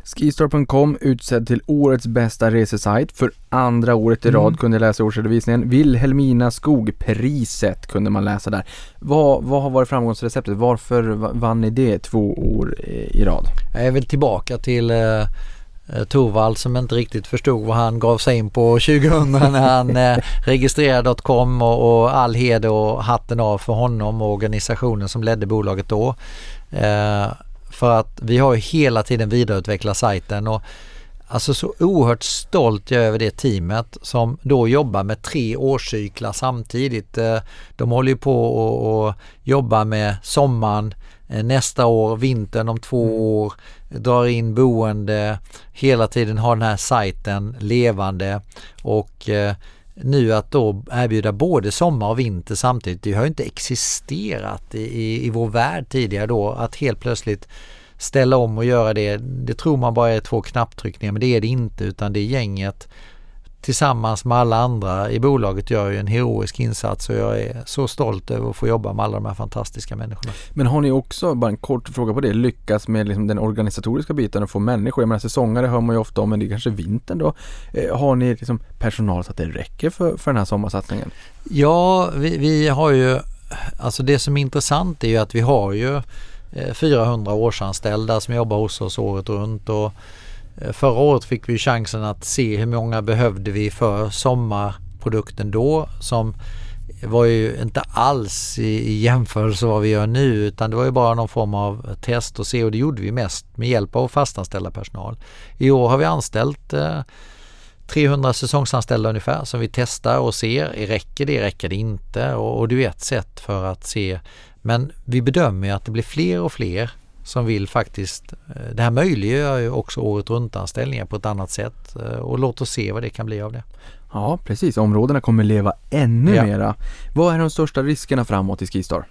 Skistar.com utsedd till årets bästa resesajt för andra året i rad mm. kunde jag läsa årsredovisningen. Vilhelmina Skog-priset kunde man läsa där. Vad, vad har varit framgångsreceptet? Varför vann ni det två år i rad? Jag är väl tillbaka till eh, Eh, Torvald som inte riktigt förstod vad han gav sig in på 2000 när han [LAUGHS] eh, registrerade .com och, och all heder och hatten av för honom och organisationen som ledde bolaget då. Eh, för att vi har ju hela tiden vidareutvecklat sajten och alltså så oerhört stolt jag är över det teamet som då jobbar med tre årscyklar samtidigt. Eh, de håller ju på och, och jobbar med sommaren eh, nästa år, vintern om två Mm. år, drar in boende, hela tiden har den här sajten levande och nu att då erbjuda både sommar och vinter samtidigt, det har ju inte existerat i, i, i vår värld tidigare då att helt plötsligt ställa om och göra det. Det tror man bara är två knapptryckningar men det är det inte utan det är gänget tillsammans med alla andra i bolaget gör ju en heroisk insats och jag är så stolt över att få jobba med alla de här fantastiska människorna. Men har ni också, bara en kort fråga på det, lyckats med liksom den organisatoriska biten och få människor? Jag menar säsongare hör man ju ofta om, men det är kanske vintern då. Eh, har ni liksom personal så att det räcker för, för den här sommarsatsningen? Ja, vi, vi har ju, alltså det som är intressant är ju att vi har ju eh, 400 årsanställda som jobbar hos oss året runt och eh, Eh, förra året fick vi chansen att se hur många behövde vi för sommarprodukten då som var ju inte alls i, i jämförelse vad vi gör nu utan det var ju bara någon form av test och se och det gjorde vi mest med hjälp av fastanställda personal. I år har vi anställt eh, 300 säsongsanställda ungefär som vi testar och ser. Räcker det? Räcker det inte? Och, och det är ett sätt för att se. Men vi bedömer ju att det blir fler och fler som vill faktiskt, eh, det här möjliggör ju också året runt anställningar på ett annat sätt eh, och låt oss se vad det kan bli av det. Ja, precis. Områdena kommer leva ännu Ja. mera. Vad är de största riskerna framåt i Skistar?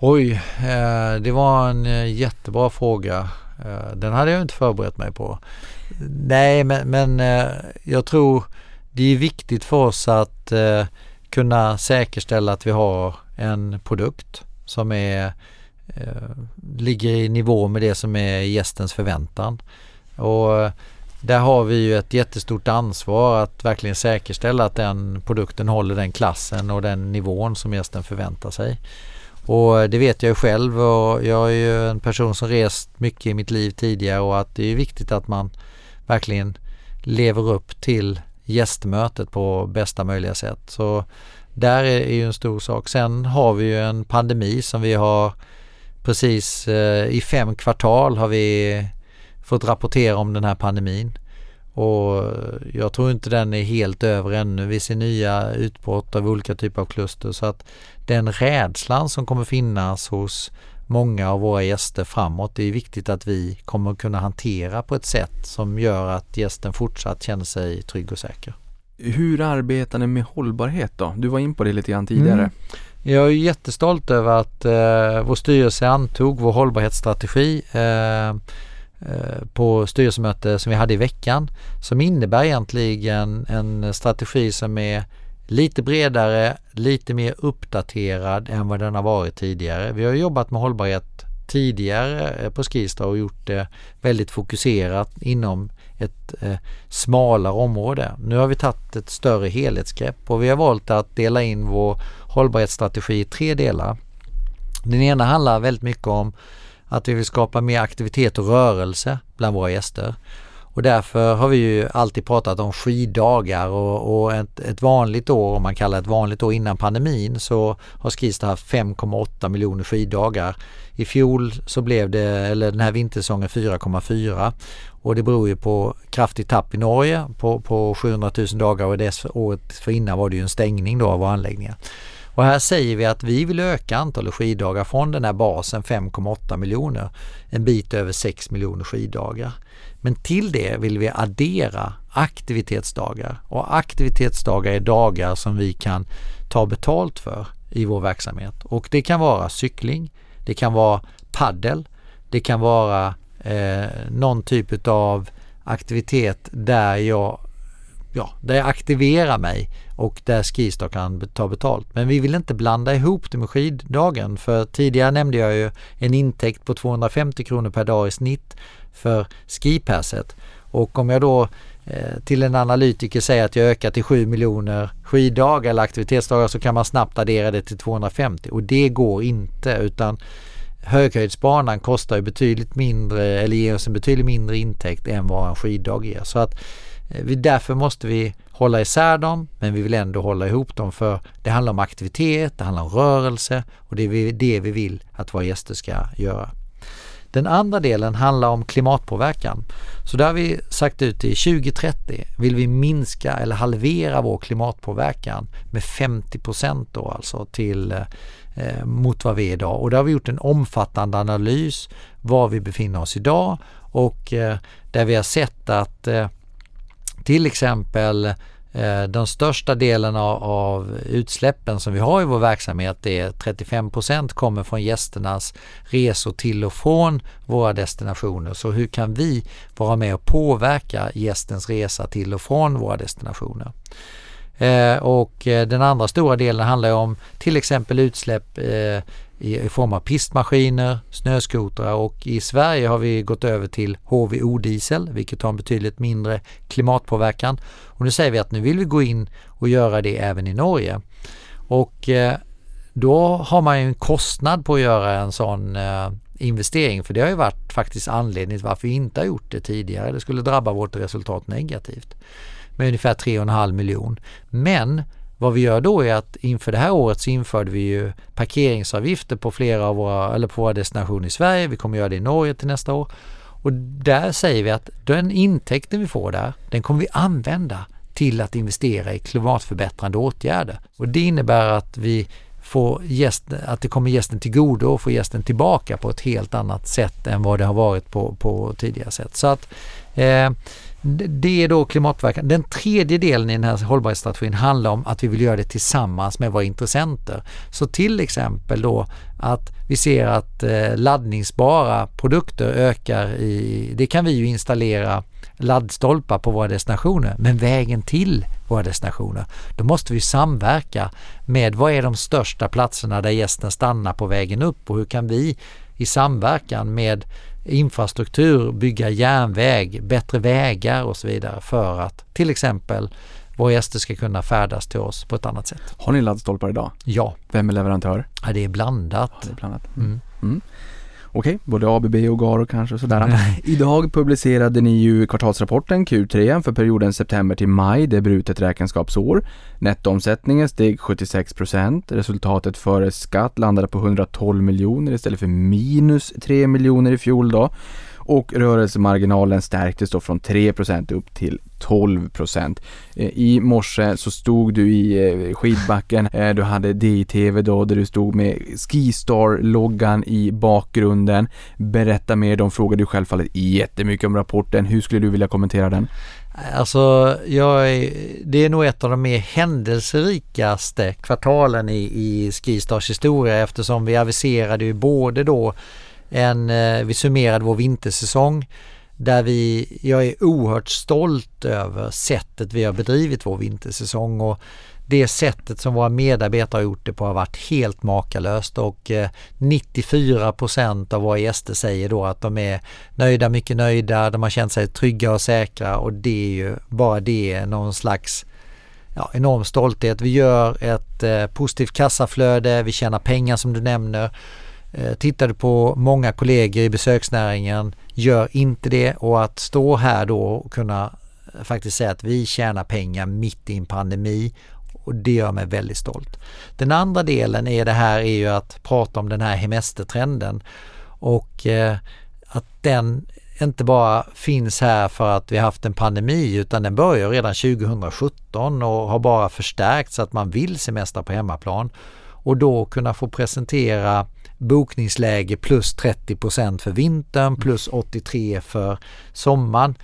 Oj, eh, det var en jättebra fråga. Den hade jag inte förberett mig på. Nej, men, men jag tror det är viktigt för oss att kunna säkerställa att vi har en produkt som är, Eh, ligger i nivå med det som är gästens förväntan. Och eh, där har vi ju ett jättestort ansvar att verkligen säkerställa att den produkten håller den klassen och den nivån som gästen förväntar sig. Och eh, det vet jag ju själv och jag är ju en person som rest mycket i mitt liv tidigare och att det är viktigt att man verkligen lever upp till gästmötet på bästa möjliga sätt. Så där är är ju en stor sak. Sen har vi ju en pandemi som vi har precis eh, i fem kvartal har vi fått rapportera om den här pandemin. Och jag tror inte den är helt över ännu. Vi ser nya utbrott av olika typer av kluster så att den rädslan som kommer finnas hos många av våra gäster framåt, det är viktigt att vi kommer kunna hantera på ett sätt som gör att gästen fortsatt känner sig trygg och säker. Hur arbetar ni med hållbarhet då? Du var in på det lite grann tidigare. Mm. Jag är jättestolt över att eh, vår styrelse antog vår hållbarhetsstrategi eh, eh, på styrelsemöte som vi hade i veckan som innebär egentligen en strategi som är lite bredare, lite mer uppdaterad än vad den har varit tidigare. Vi har jobbat med hållbarhet tidigare eh, på Skistar och gjort det väldigt fokuserat inom ett eh, smalare område. Nu har vi tagit ett större helhetsgrepp och vi har valt att dela in vår hållbarhetsstrategi i tre delar. Den ena handlar väldigt mycket om att vi vill skapa mer aktivitet och rörelse bland våra gäster. Och därför har vi ju alltid pratat om skiddagar och, och ett, ett vanligt år, om man kallar det ett vanligt år innan pandemin, så har Skistar haft 5,8 miljoner skiddagar. I fjol så blev det, eller den här vintersäsongen 4,4 och det beror ju på kraftigt tapp i Norge på, på 700 000 dagar och dess året för innan var det ju en stängning då av våra anläggningar. Och här säger vi att vi vill öka antalet skiddagar från den här basen 5,8 miljoner en bit över 6 miljoner skiddagar. Men till det vill vi addera aktivitetsdagar och aktivitetsdagar är dagar som vi kan ta betalt för i vår verksamhet och det kan vara cykling, det kan vara paddel, det kan vara eh, någon typ av aktivitet där jag ja, där jag aktiverar mig och där Skistar kan ta betalt. Men vi vill inte blanda ihop det med skiddagen för tidigare nämnde jag ju en intäkt på 250 kronor per dag i snitt för skipasset. Och om jag då eh, till en analytiker säger att jag ökar till 7 miljoner skiddagar eller aktivitetsdagar så kan man snabbt addera det till 250 och det går inte utan höghöjdsbanan kostar ju betydligt mindre eller ger oss en betydligt mindre intäkt än vad en skiddag ger. Så att Eh, vi, därför måste vi hålla isär dem men vi vill ändå hålla ihop dem för det handlar om aktivitet, det handlar om rörelse och det är det vi vill att våra gäster ska göra. Den andra delen handlar om klimatpåverkan. Så där har vi sagt ut i 2030 vill vi minska eller halvera vår klimatpåverkan med 50 procent då alltså till eh, mot vad vi är idag. Och där har vi gjort en omfattande analys var vi befinner oss idag och eh, där vi har sett att eh, till exempel eh, den största delen av, utsläppen som vi har i vår verksamhet är 35% kommer från gästernas resor till och från våra destinationer. Så hur kan vi vara med och påverka gästens resa till och från våra destinationer? Eh, och eh, den andra stora delen handlar om till exempel utsläpp i, form av pistmaskiner, snöskotrar och i Sverige har vi gått över till HVO-diesel vilket har en betydligt mindre klimatpåverkan. Och nu säger vi att nu vill vi gå in och göra det även i Norge. Och eh, då har man ju en kostnad på att göra en sån eh, investering för det har ju varit faktiskt anledningen till varför vi inte har gjort det tidigare. Det skulle drabba vårt resultat negativt med ungefär 3,5 miljon. Men vad vi gör då är att inför det här året så införde vi ju parkeringsavgifter på flera av våra, eller på våra destinationer i Sverige. Vi kommer göra det i Norge till nästa år. Och där säger vi att den intäkten vi får där, den kommer vi använda till att investera i klimatförbättrande åtgärder. Och det innebär att vi får gästen, att det kommer gästen till godo och får gästen tillbaka på ett helt annat sätt än vad det har varit på, på tidigare sätt. Så att eh, det är då klimatpåverkan. Den tredje delen i den här hållbarhetsstrategin handlar om att vi vill göra det tillsammans med våra intressenter. Så till exempel då att vi ser att eh, laddningsbara produkter ökar i, det kan vi ju installera laddstolpar på våra destinationer, men vägen till våra destinationer, då måste vi samverka med vad är de största platserna där gästen stannar på vägen upp och hur kan vi i samverkan med infrastruktur, bygga järnväg, bättre vägar och så vidare för att till exempel våra gäster ska kunna färdas till oss på ett annat sätt. Har ni laddstolpar idag? Ja. Vem är leverantör? Ja, det är blandat. Ja, det är blandat. Mm. Mm. Okej, både ABB och Garo kanske och sådär. [LAUGHS] Idag publicerade ni ju kvartalsrapporten Q3 för perioden september till maj, det är brutet räkenskapsår. Nettoomsättningen steg 76% Resultatet före skatt landade på 112 miljoner istället för minus 3 miljoner i fjol då och rörelsemarginalen stärktes då från 3% upp till 12 %. Eh, I morse så stod du i eh, skidbacken, eh, du hade DTV då där du stod med Skistar-loggan i bakgrunden. Berätta mer, de frågade ju självfallet jättemycket om rapporten. Hur skulle du vilja kommentera den? Alltså, jag är, det är nog ett av de mer händelserikaste kvartalen i, i Skistars historia eftersom vi aviserade ju både då en, eh, vi summerade vår vintersäsong där vi, jag är oerhört stolt över sättet vi har bedrivit vår vintersäsong och det sättet som våra medarbetare har gjort det på har varit helt makalöst och 94 eh, av våra gäster säger då att de är nöjda, mycket nöjda, de har känt sig trygga och säkra och det är ju bara det någon slags ja, enorm stolthet. Vi gör ett eh, positivt kassaflöde, vi tjänar pengar som du nämner tittade tittar du på många kollegor i besöksnäringen gör inte det. Och att stå här då och kunna eh, faktiskt säga att vi tjänar pengar mitt i en pandemi och det gör mig väldigt stolt. Den andra delen i det här är ju att prata om den här hemestertrenden. Och eh, att den inte bara finns här för att vi haft en pandemi utan den börjar redan 2017 och har bara förstärkts så att man vill semestra på hemmaplan. Och då kunna få presentera bokningsläge plus 30% för vintern plus 83 för sommaren.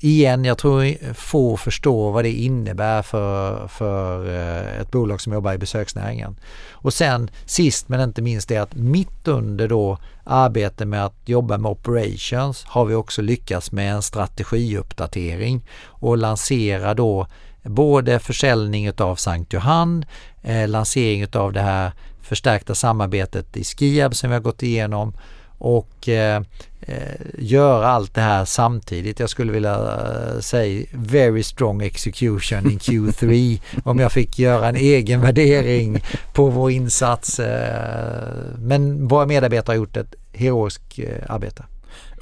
Igen, jag tror få förstår vad det innebär för, för eh, ett bolag som jobbar i besöksnäringen. Och sen sist men inte minst är att mitt under då arbete med att jobba med operations har vi också lyckats med en strategiuppdatering och lansera då både försäljning av Sankt Johann, eh, lansering av det här förstärkta samarbetet i Skiab som vi har gått igenom och eh, eh, göra allt det här samtidigt. Jag skulle vilja eh, säga very strong execution in Q3 [LAUGHS] om jag fick göra en egen värdering på vår insats. Eh, men våra medarbetare har gjort ett heroiskt arbete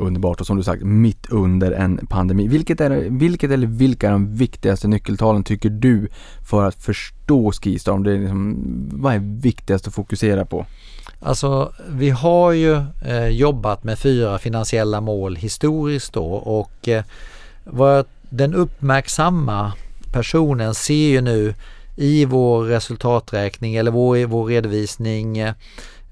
underbart och som du sagt mitt under en pandemi. Vilket, är, vilket eller vilka är de viktigaste nyckeltalen tycker du för att förstå Skistorm? Det är liksom, vad är viktigast att fokusera på? Alltså vi har ju eh, jobbat med fyra finansiella mål historiskt då och eh, vad den uppmärksamma personen ser ju nu i vår resultaträkning eller vår, vår redovisning eh,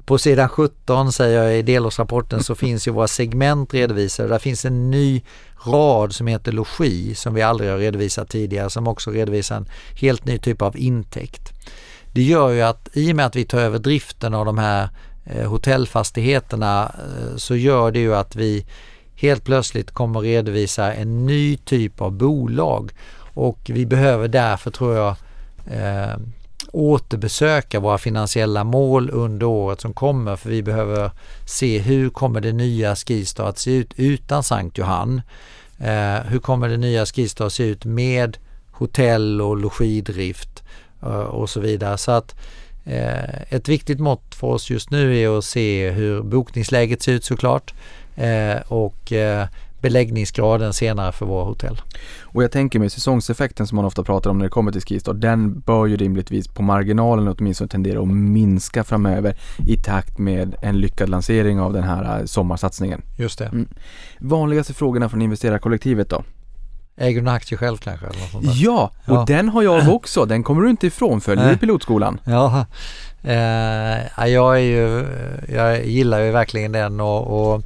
på sidan 17 säger jag i delårsrapporten så finns ju våra segment redovisade. Där finns en ny rad som heter logi som vi aldrig har redovisat tidigare som också redovisar en helt ny typ av intäkt. Det gör ju att i och med att vi tar över driften av de här eh, hotellfastigheterna eh, så gör det ju att vi helt plötsligt kommer redovisa en ny typ av bolag och vi behöver därför tror jag eh, återbesöka våra finansiella mål under året som kommer för vi behöver se hur kommer det nya Skistar att se ut utan Sankt Johan. Eh, hur kommer det nya Skistar att se ut med hotell och logidrift eh, och så vidare. Så att eh, ett viktigt mått för oss just nu är att se hur bokningsläget ser ut såklart eh, och eh, beläggningsgraden senare för våra hotell. Och jag tänker mig säsongseffekten som man ofta pratar om när det kommer till Skistar, den bör ju rimligtvis på marginalen åtminstone tendera att minska framöver i takt med en lyckad lansering av den här eh, sommarsatsningen. Just det. Mm. Vanligaste frågorna från investerarkollektivet då? Äger du en aktie själv kanske? Eller något sånt där? Ja, och Ja. den har jag [LAUGHS] också. Den kommer du inte ifrån. Följer du pilotskolan? Ja, eh, ja, jag är ju, jag gillar ju verkligen den och, och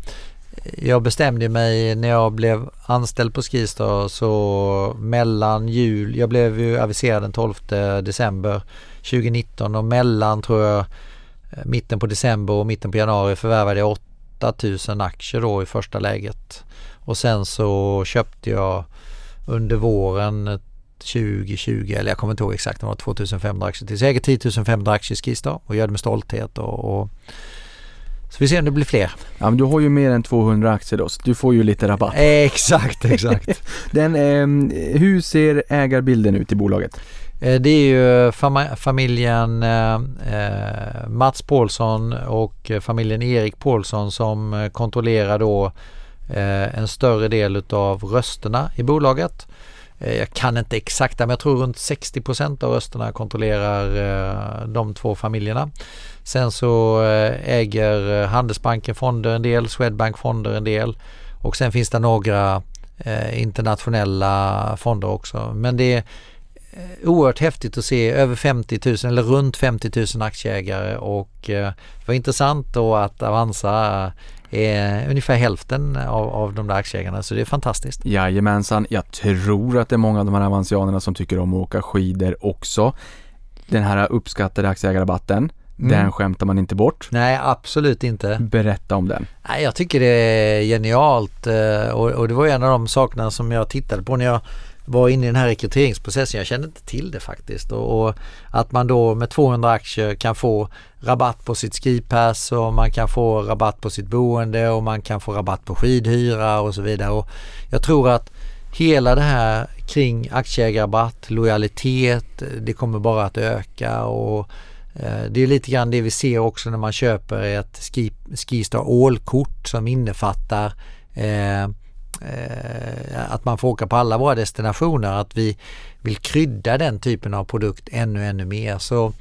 jag bestämde mig när jag blev anställd på Skistar så mellan jul, jag blev ju aviserad den 12 december 2019 och mellan tror jag mitten på december och mitten på januari förvärvade jag 8000 aktier då i första läget. Och sen så köpte jag under våren 2020, eller jag kommer inte ihåg exakt, det var 2500 aktier till. Så jag äger 10 500 aktier i Skistar och gör det med stolthet. Och, och, så vi ser om det blir fler. Ja, men du har ju mer än 200 aktier då, så du får ju lite rabatt. [LAUGHS] Exakt, exakt. [LAUGHS] Den, eh, hur ser ägarbilden ut i bolaget? Eh, Det är ju fam- familjen eh, eh, Mats Paulsson och eh, familjen Erik Paulsson som eh, kontrollerar då eh, en större del utav rösterna i bolaget. Eh, jag kan inte exakta men jag tror runt 60% av rösterna kontrollerar eh, de två familjerna. Sen så eh, äger Handelsbanken fonder en del, Swedbank fonder en del och sen finns det några internationella fonder också. Men det är oerhört häftigt att se över 50 000 eller runt 50 000 aktieägare och eh, det var intressant då att Avanza är ungefär hälften av, av de där aktieägarna så det är fantastiskt. Jajamensan, jag tror att det är många av de här avansianerna som tycker om att åka skidor också. Den här uppskattade aktieägarrabatten, den skämtar man inte bort. Nej absolut inte. Berätta om den. Nej, jag tycker det är genialt eh, och, och det var en av de sakerna som jag tittade på när jag var inne i den här rekryteringsprocessen. Jag kände inte till det faktiskt och, och att man då med 200 aktier kan få rabatt på sitt skipass och man kan få rabatt på sitt boende och man kan få rabatt på skidhyra och så vidare. Och jag tror att hela det här kring aktieägarrabatt, lojalitet, det kommer bara att öka och eh, det är lite grann det vi ser också när man köper ett ski, Skistar All-kort som innefattar eh, eh, att man får åka på alla våra destinationer, att vi vill krydda den typen av produkt ännu, ännu mer. Så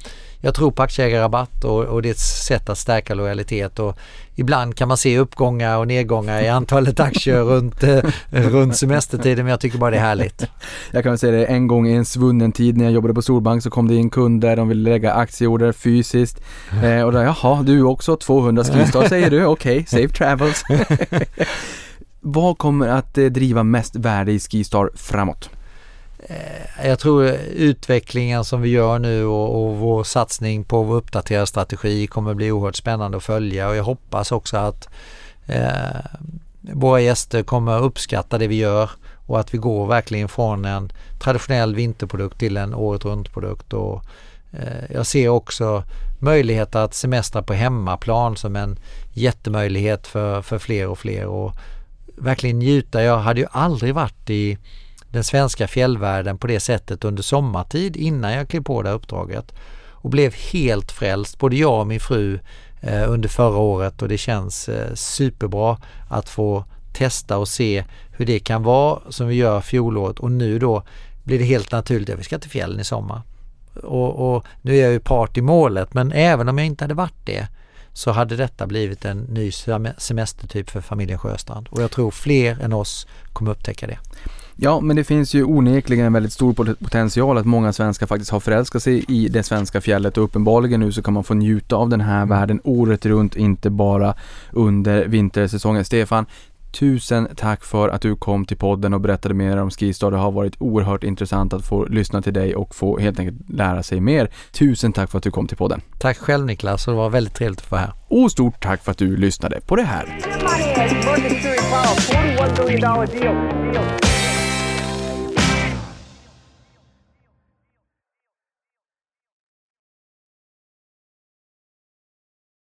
jag tror på aktieägarrabatt och, och det är ett sätt att stärka lojalitet och ibland kan man se uppgångar och nedgångar i antalet aktier runt, eh, runt semestertiden men jag tycker bara det är härligt. Jag kan väl säga det, en gång i en svunnen tid när jag jobbade på Storbank så kom det in kunder, de ville lägga aktieorder fysiskt. Eh, och då, jaha, du också 200 Skistar säger du, okej, safe travels. [LAUGHS] Vad kommer att eh, driva mest värde i Skistar framåt? Eh, jag tror utvecklingen som vi gör nu och, och vår satsning på vår uppdaterade strategi kommer bli oerhört spännande att följa och jag hoppas också att eh, våra gäster kommer uppskatta det vi gör och att vi går verkligen från en traditionell vinterprodukt till en året runt-produkt. Och, eh, jag ser också möjligheter att semestra på hemmaplan som en jättemöjlighet för, för fler och fler och verkligen njuta. Jag hade ju aldrig varit i den svenska fjällvärlden på det sättet under sommartid innan jag klev på det här uppdraget och blev helt frälst, både jag och min fru eh, under förra året och det känns eh, superbra att få testa och se hur det kan vara som vi gör fjolåret och nu då blir det helt naturligt att vi ska till fjällen i sommar. Och, och nu är jag ju part i målet men även om jag inte hade varit det så hade detta blivit en ny sem- semestertyp för familjen Sjöstrand. Och jag tror fler än oss kommer upptäcka det. Ja, men det finns ju onekligen en väldigt stor pot- potential att många svenskar faktiskt har förälskat sig i det svenska fjället och uppenbarligen nu så kan man få njuta av den här världen året runt, inte bara under vintersäsongen. Stefan, tusen tack för att du kom till podden och berättade mer om Skistar. Det har varit oerhört intressant att få lyssna till dig och få helt enkelt lära sig mer. Tusen tack för att du kom till podden. Tack själv Niklas det var väldigt trevligt att vara här. Och stort tack för att du lyssnade på det här.